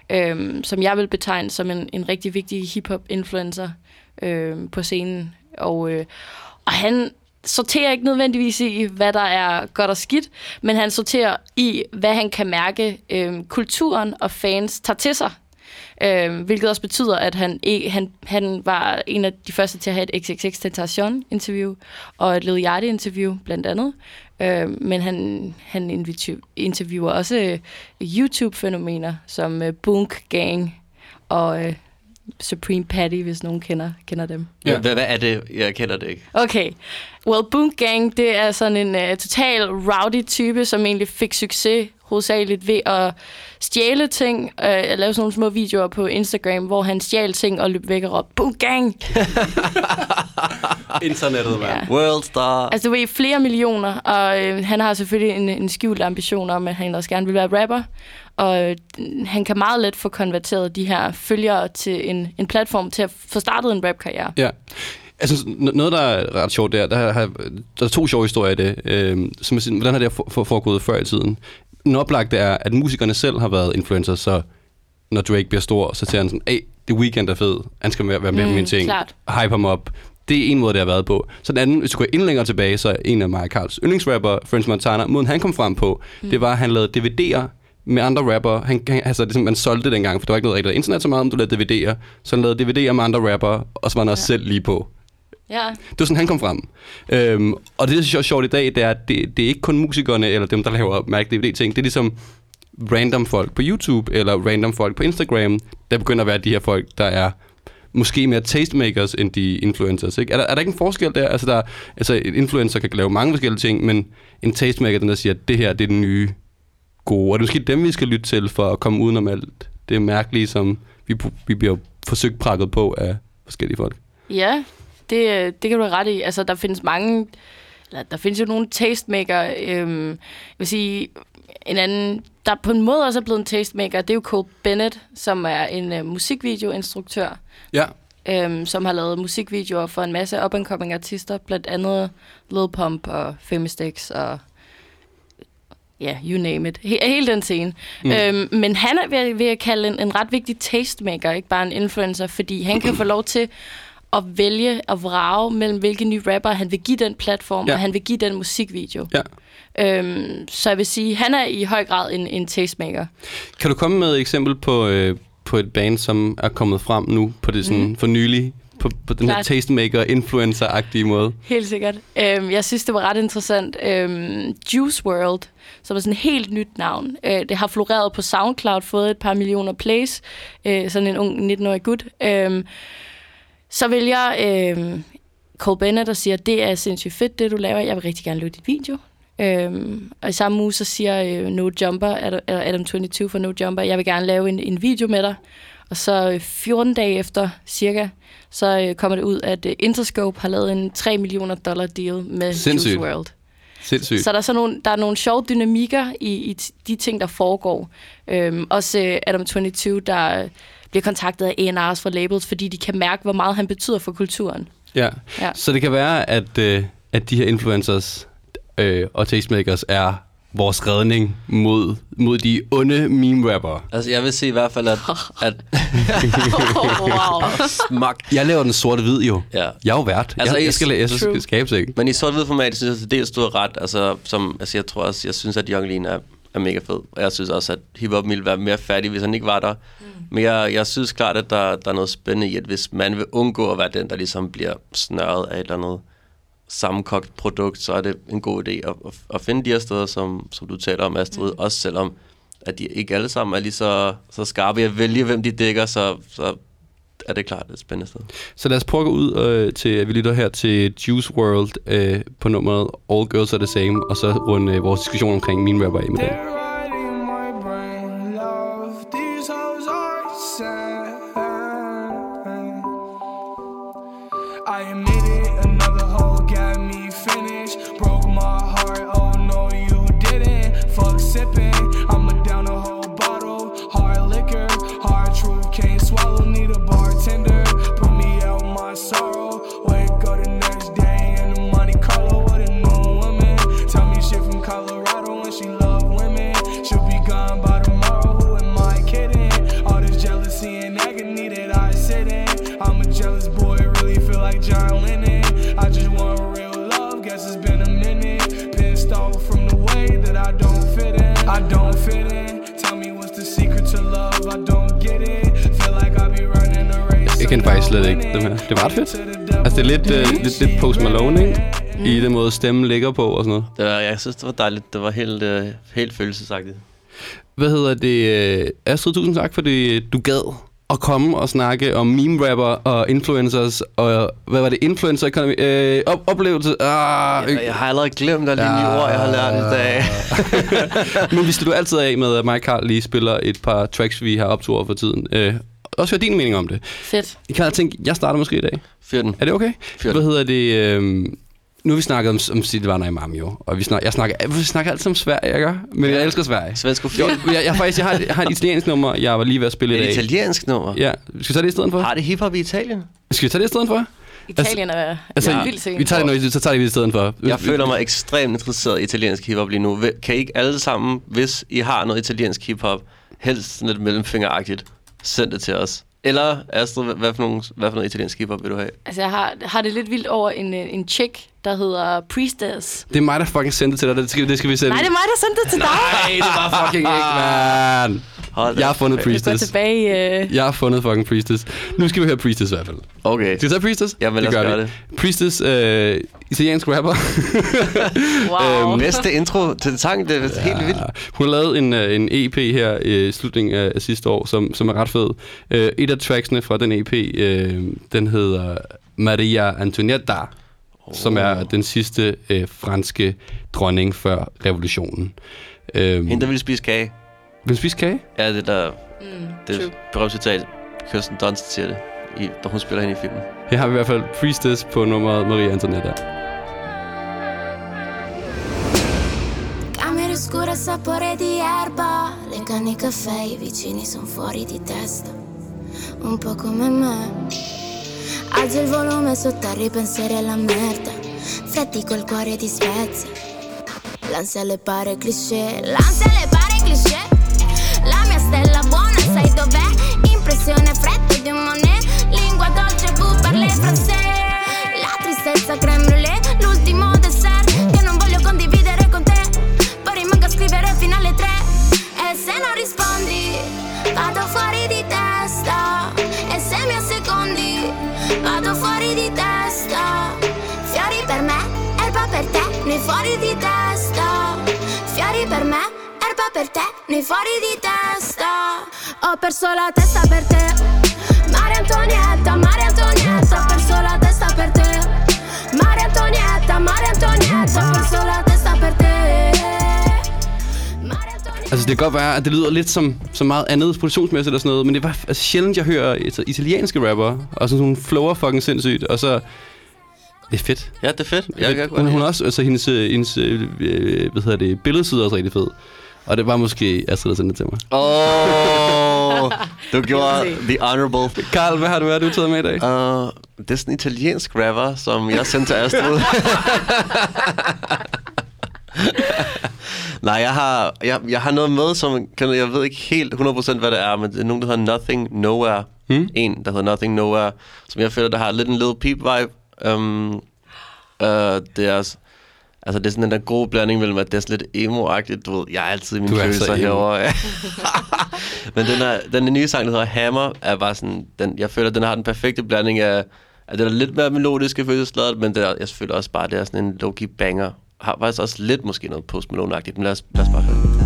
øh, som jeg vil betegne som en, en rigtig vigtig hip-hop-influencer øh, på scenen. Og, øh, og han sorterer ikke nødvendigvis i, hvad der er godt og skidt, men han sorterer i, hvad han kan mærke, øh, kulturen og fans tager til sig. Øh, hvilket også betyder, at han, e, han, han var en af de første til at have et XXX Tentation interview og et Lil Yachty interview blandt andet. Øh, men han, han interviewer også øh, YouTube-fænomener som øh, Bunk Gang og øh, Supreme Patty, hvis nogen kender, kender dem. Ja. Hvad, hvad er det? Jeg kender det ikke. Okay. Well, Boom Gang, det er sådan en uh, total rowdy type, som egentlig fik succes hovedsageligt ved at stjæle ting, uh, at lave sådan nogle små videoer på Instagram, hvor han stjal ting og løb væk og råbte, Boom Gang! Internettet, mand. Ja. World Star. Altså, du ved, flere millioner, og øh, han har selvfølgelig en, en skjult ambition om, at han også gerne vil være rapper, og øh, han kan meget let få konverteret de her følgere til en, en platform til at få startet en rapkarriere. Ja. Altså, noget, der er ret sjovt der, der, har, der er to sjove historier i det. Øh, som hvordan har det for, for, foregået før i tiden? Den oplagte er, at musikerne selv har været influencers, så når Drake bliver stor, så siger han sådan, hey, det weekend er fed, han skal være med Mm, på mine ting, klart. hype ham op. Det er en måde, det har været på. Så den anden, hvis du går endnu længere tilbage, så er en af mig og Carls yndlingsrapper, French Montana, måden han kom frem på, mm. det var, at han lavede DVD'er med andre rapper. Han, han, altså, det, man solgte dengang, for der var ikke noget rigtigt internet så meget, om du lavede DVD'er. Så han lavede DVD'er med andre rapper, og så var han også selv lige på. Ja. Det var sådan, han kom frem. Øhm, og det, der synes jeg er sjovt i dag, det er, at det, det er ikke kun musikerne eller dem, der laver mærke DVD-ting. Det er ligesom random folk på YouTube eller random folk på Instagram, der begynder at være de her folk, der er måske mere tastemakers end de influencers. Ikke? Er, der, er der ikke en forskel der? Altså, der, altså en influencer kan lave mange forskellige ting, men en tastemaker, den der siger, at det her det er den nye gode. Og det er måske dem, vi skal lytte til for at komme udenom alt det mærkelige, som vi, vi bliver forsøgt prakket på af forskellige folk. Ja, det, det kan du have ret i. Altså, der findes mange... Eller, der findes jo nogle tastemaker. Øhm, jeg vil sige, en anden, der på en måde også er blevet en tastemaker, det er jo Cole Bennett, som er en øh, musikvideoinstruktør, Ja. øhm, som har lavet musikvideoer for en masse up-and-coming artister, blandt andet Lil Pump og Femistix og ja, you name it. He- hele den scene. Mm. Øhm, men han er ved, ved at kalde en, en ret vigtig tastemaker, ikke bare en influencer, fordi han kan få lov til at vælge og vrage mellem hvilke nye rapper han vil give den platform, Ja. og han vil give den musikvideo. Ja. Øhm, så jeg vil sige, han er i høj grad en, en tastemaker. Kan du komme med et eksempel på, øh, på et band, som er kommet frem nu på det sådan, mm. for nylig? På, på den her Klart. tastemaker-influencer-agtige måde? Helt sikkert. Øhm, jeg synes, det var ret interessant. Øhm, Juice World, som er sådan et helt nyt navn. Øh, det har floreret på SoundCloud, fået et par millioner plays. Øh, sådan en ung 19-årig gut. Øhm, så vælger øh, Cole Bennett og siger, det er sindssygt fedt, det du laver. Jeg vil rigtig gerne lave dit video. Øhm, og i samme uge, så siger øh, No Jumper, eller Adam 22 for No Jumper, jeg vil gerne lave en, en video med dig. Og så øh, 14 dage efter cirka, så øh, kommer det ud, at øh, Interscope har lavet en 3 millioner dollar deal med Sindssygt. Juice World. Sindssygt. Så der er, sådan nogle, der er nogle sjove dynamikker i, i de ting, der foregår. Øhm, også øh, Adam 22, der øh, bliver kontaktet af A&R's fra labels, fordi de kan mærke, hvor meget han betyder for kulturen. Ja. Ja. Så det kan være, at, øh, at de her influencers øh, og tastemakers er vores redning mod, mod de onde meme-rappere. Altså, jeg vil sige i hvert fald, at... at wow. Smak. Jeg laver den sorte-hvid jo. Ja. Jeg er jo vært. Altså, jeg, jeg skal, jeg skal skabe sig, ikke? Men i sort-hvid format, synes jeg til dels, du har ret. Altså, som, altså, jeg tror også, jeg synes, at Young Lean er, er mega fed. Og jeg synes også, at hiphop ville være mere fattig, hvis han ikke var der. Mm. Men jeg, jeg synes klart, at der, der er noget spændende i, at hvis man vil undgå at være den, der ligesom bliver snørret af et eller andet sammenkogt produkt, så er det en god idé at, at, at finde de her steder, som, som du taler om, Astrid. Mm. Også selvom, at de ikke alle sammen er lige så, så skarpe i at vælge, hvem de dækker, så, så er det klart et spændende sted. Så lad os prøve at gå ud øh, til, at vi lytter her til Juice World øh, på nummeret All Girls Are The Same, og så runde øh, vores diskussion omkring min rapper af med den. Jeg kendte faktisk slet ikke dem her. Det var ret fedt. Altså, det er lidt, øh, lidt, lidt Post Malone, ikke? I den måde, stemmen ligger på og sådan noget. Det var, jeg synes, det var dejligt. Det var helt, øh, helt følelsesagtigt. Hvad hedder det? øh, Astrid, tusind tak, fordi du gad at komme og snakke om meme-rapper og influencers, og hvad var det? Influencer economy, øh, op- oplevelse. Ah, Jeg, jeg har allerede glemt alle de nye ord, jeg har lært i dag. Men vi slutter altid af med, at mig og Carl lige spiller et par tracks, vi har optur for tiden. Øh, også høre din mening om det. Fedt. Jeg kan tænke, jeg starter måske i dag. Fyr den. Er det okay? Fyr Hvad hedder det? Øh, nu har vi snakket om, om Silvana Imam jo, og vi snakker, jeg snakker, vi snakker altid om Sverige, ikke? Men jeg elsker Sverige. Svensk Jo, jeg, jeg, faktisk, jeg, har, jeg har et italiensk nummer, jeg var lige ved at spille i Et dag. italiensk nummer? Ja, skal vi tage det i stedet for? Har det hiphop i Italien? Skal vi tage det i stedet for? Italien er Altså, ja. ja, vildt sikkert. vi tager det, så tager det i stedet for. Jeg føler mig ekstremt interesseret i italiensk hiphop lige nu. Kan I ikke alle sammen, hvis I har noget italiensk hiphop, helst lidt mellemfingeragtigt, send det til os. Eller Astrid, hvad- hvad for, nogle, hvad for noget italiensk hiphop vil du have? Altså, jeg har, har det lidt vildt over en, øh, en chick, der hedder Priestess. Det er mig, der fucking sendte det til dig. Det skal, det skal vi sende. Nej, det er mig, der sendte det til dig. Nej, det var fucking ikke, man. Hold Jeg har fundet går Priestess. tilbage. Øh, Jeg har fundet fucking Priestess. Nu skal vi høre Priestess i hvert fald. Okay. Skal vi tage Priestess? Jamen, lad os gør gøre vi. det. Priestess, øh, italiensk rapper. wow. Øhm, Næste intro til sang, det er helt vildt. Hun har lavet en, øh, en EP her i slutningen af, af sidste år, som, som er ret fed. Øh, et af tracksene fra den EP, øh, den hedder Maria Antonietta, oh. som er den sidste øh, franske dronning før revolutionen. Øh, Hende, der ville spise kage. Vil du spise kage? Ja, det der... Mm, det er berømt citat. Kirsten Dunst siger det, i, da hun spiller hende i filmen. Her har vi i hvert fald Priestess på nummeret Maria Antonietta. Camere scure, sapore di erba, le canne caffè, i vicini sono fuori di testa, un po' come me. Alzo il volume sotto a ripensieri alla merda, freddi col cuore di spezia. L'ansia le pare cliché, l'ansia le pare cliché. Tristezza creme brûlée, l'ultimo dessert che non voglio condividere con te. Poi rimango a scrivere fino alle tre. E se non rispondi, vado fuori di testa. E se mi assecondi, vado fuori di testa. Fiori per me, erba per te, noi fuori di testa. Fiori per me, erba per te, noi fuori di testa. Ho perso la testa per te. Maria Antonietta, Maria Antonietta, Altså, det kan godt være, at det lyder lidt som, som meget andet produktionsmæssigt og sådan noget, men det er bare altså, sjældent, jeg hører et, italienske rapper, og sådan, hun flower fucking sindssygt, og så... Det er fedt. Ja, det er fedt. Jeg kan godt hun, hun også, altså hendes, øh, hendes øh, øh, hvad hedder det, billedside er også rigtig fed. Og det var måske Astrid, der sendte det til mig. Åh, oh, du gjorde the honorable. Karl, hvad har du, hvad har du taget med i dag? Uh, det er sådan en italiensk rapper, som jeg sendte til Astrid. Nej, jeg har, jeg, jeg har noget med, som kan, jeg ved ikke helt 100% hvad det er, men det er nogen, der hedder Nothing Nowhere. Hmm? En, der hedder Nothing Nowhere, som jeg føler, der har lidt en Lil Peep vibe. Um, uh, det er, Altså, det er sådan den der gode blanding mellem, at det er sådan lidt emo-agtigt, du ved. Jeg er altid i mine Du er så følelser herovre. Men den, er, den nye sang, der hedder Hammer, er bare sådan... Den, jeg føler, den har den perfekte blanding af... At den er lidt mere melodisk i følelsesladet, men det er, jeg føler også bare, at det er sådan en low-key banger. Har faktisk også lidt måske noget post Malone-agtigt, men lad os, lad os bare høre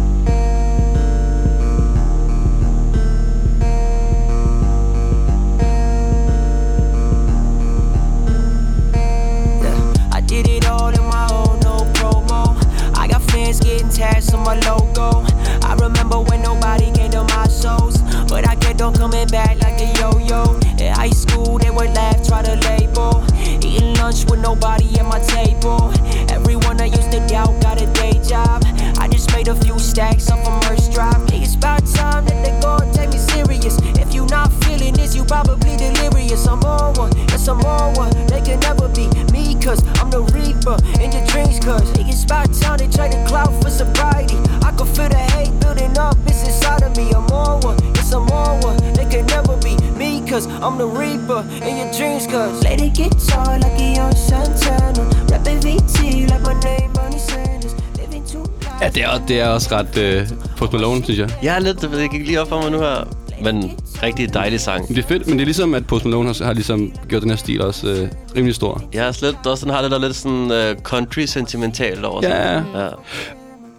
det er, også ret øh, Post Malone, synes jeg. Jeg er lidt, det gik lige op for mig nu her. Men rigtig dejlig sang. Det er fedt, men det er ligesom, at Post Malone har, har ligesom gjort den her stil også øh, rimelig stor. Jeg er slet også sådan har det der lidt sådan uh, country sentimentalt over sig. Ja. ja.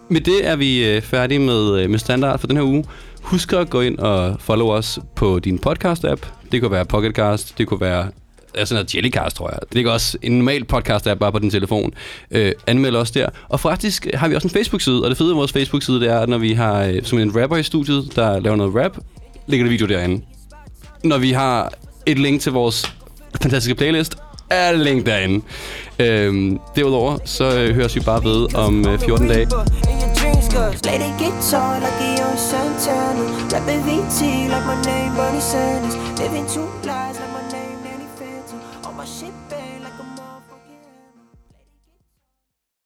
Med det er vi øh, færdige med, øh, med standard for den her uge. Husk at gå ind og follow os på din podcast-app. Det kunne være Pocketcast, det kunne være altså noget Jellycast, tror jeg. Det ligger også en normal podcast-app bare på din telefon. Øh, anmeld os der. Og faktisk har vi også en Facebook-side, og det fede ved vores Facebook-side, det er, at når vi har øh, som en rapper i studiet, der laver noget rap, ligger der video derinde. Når vi har et link til vores fantastiske playlist, er det link derinde. Øhm, derudover, så øh, høres vi bare ved om øh, 14 dage. lady guitar like a Santana. Rapping VT like my name, Bernie Sanders. Living two lives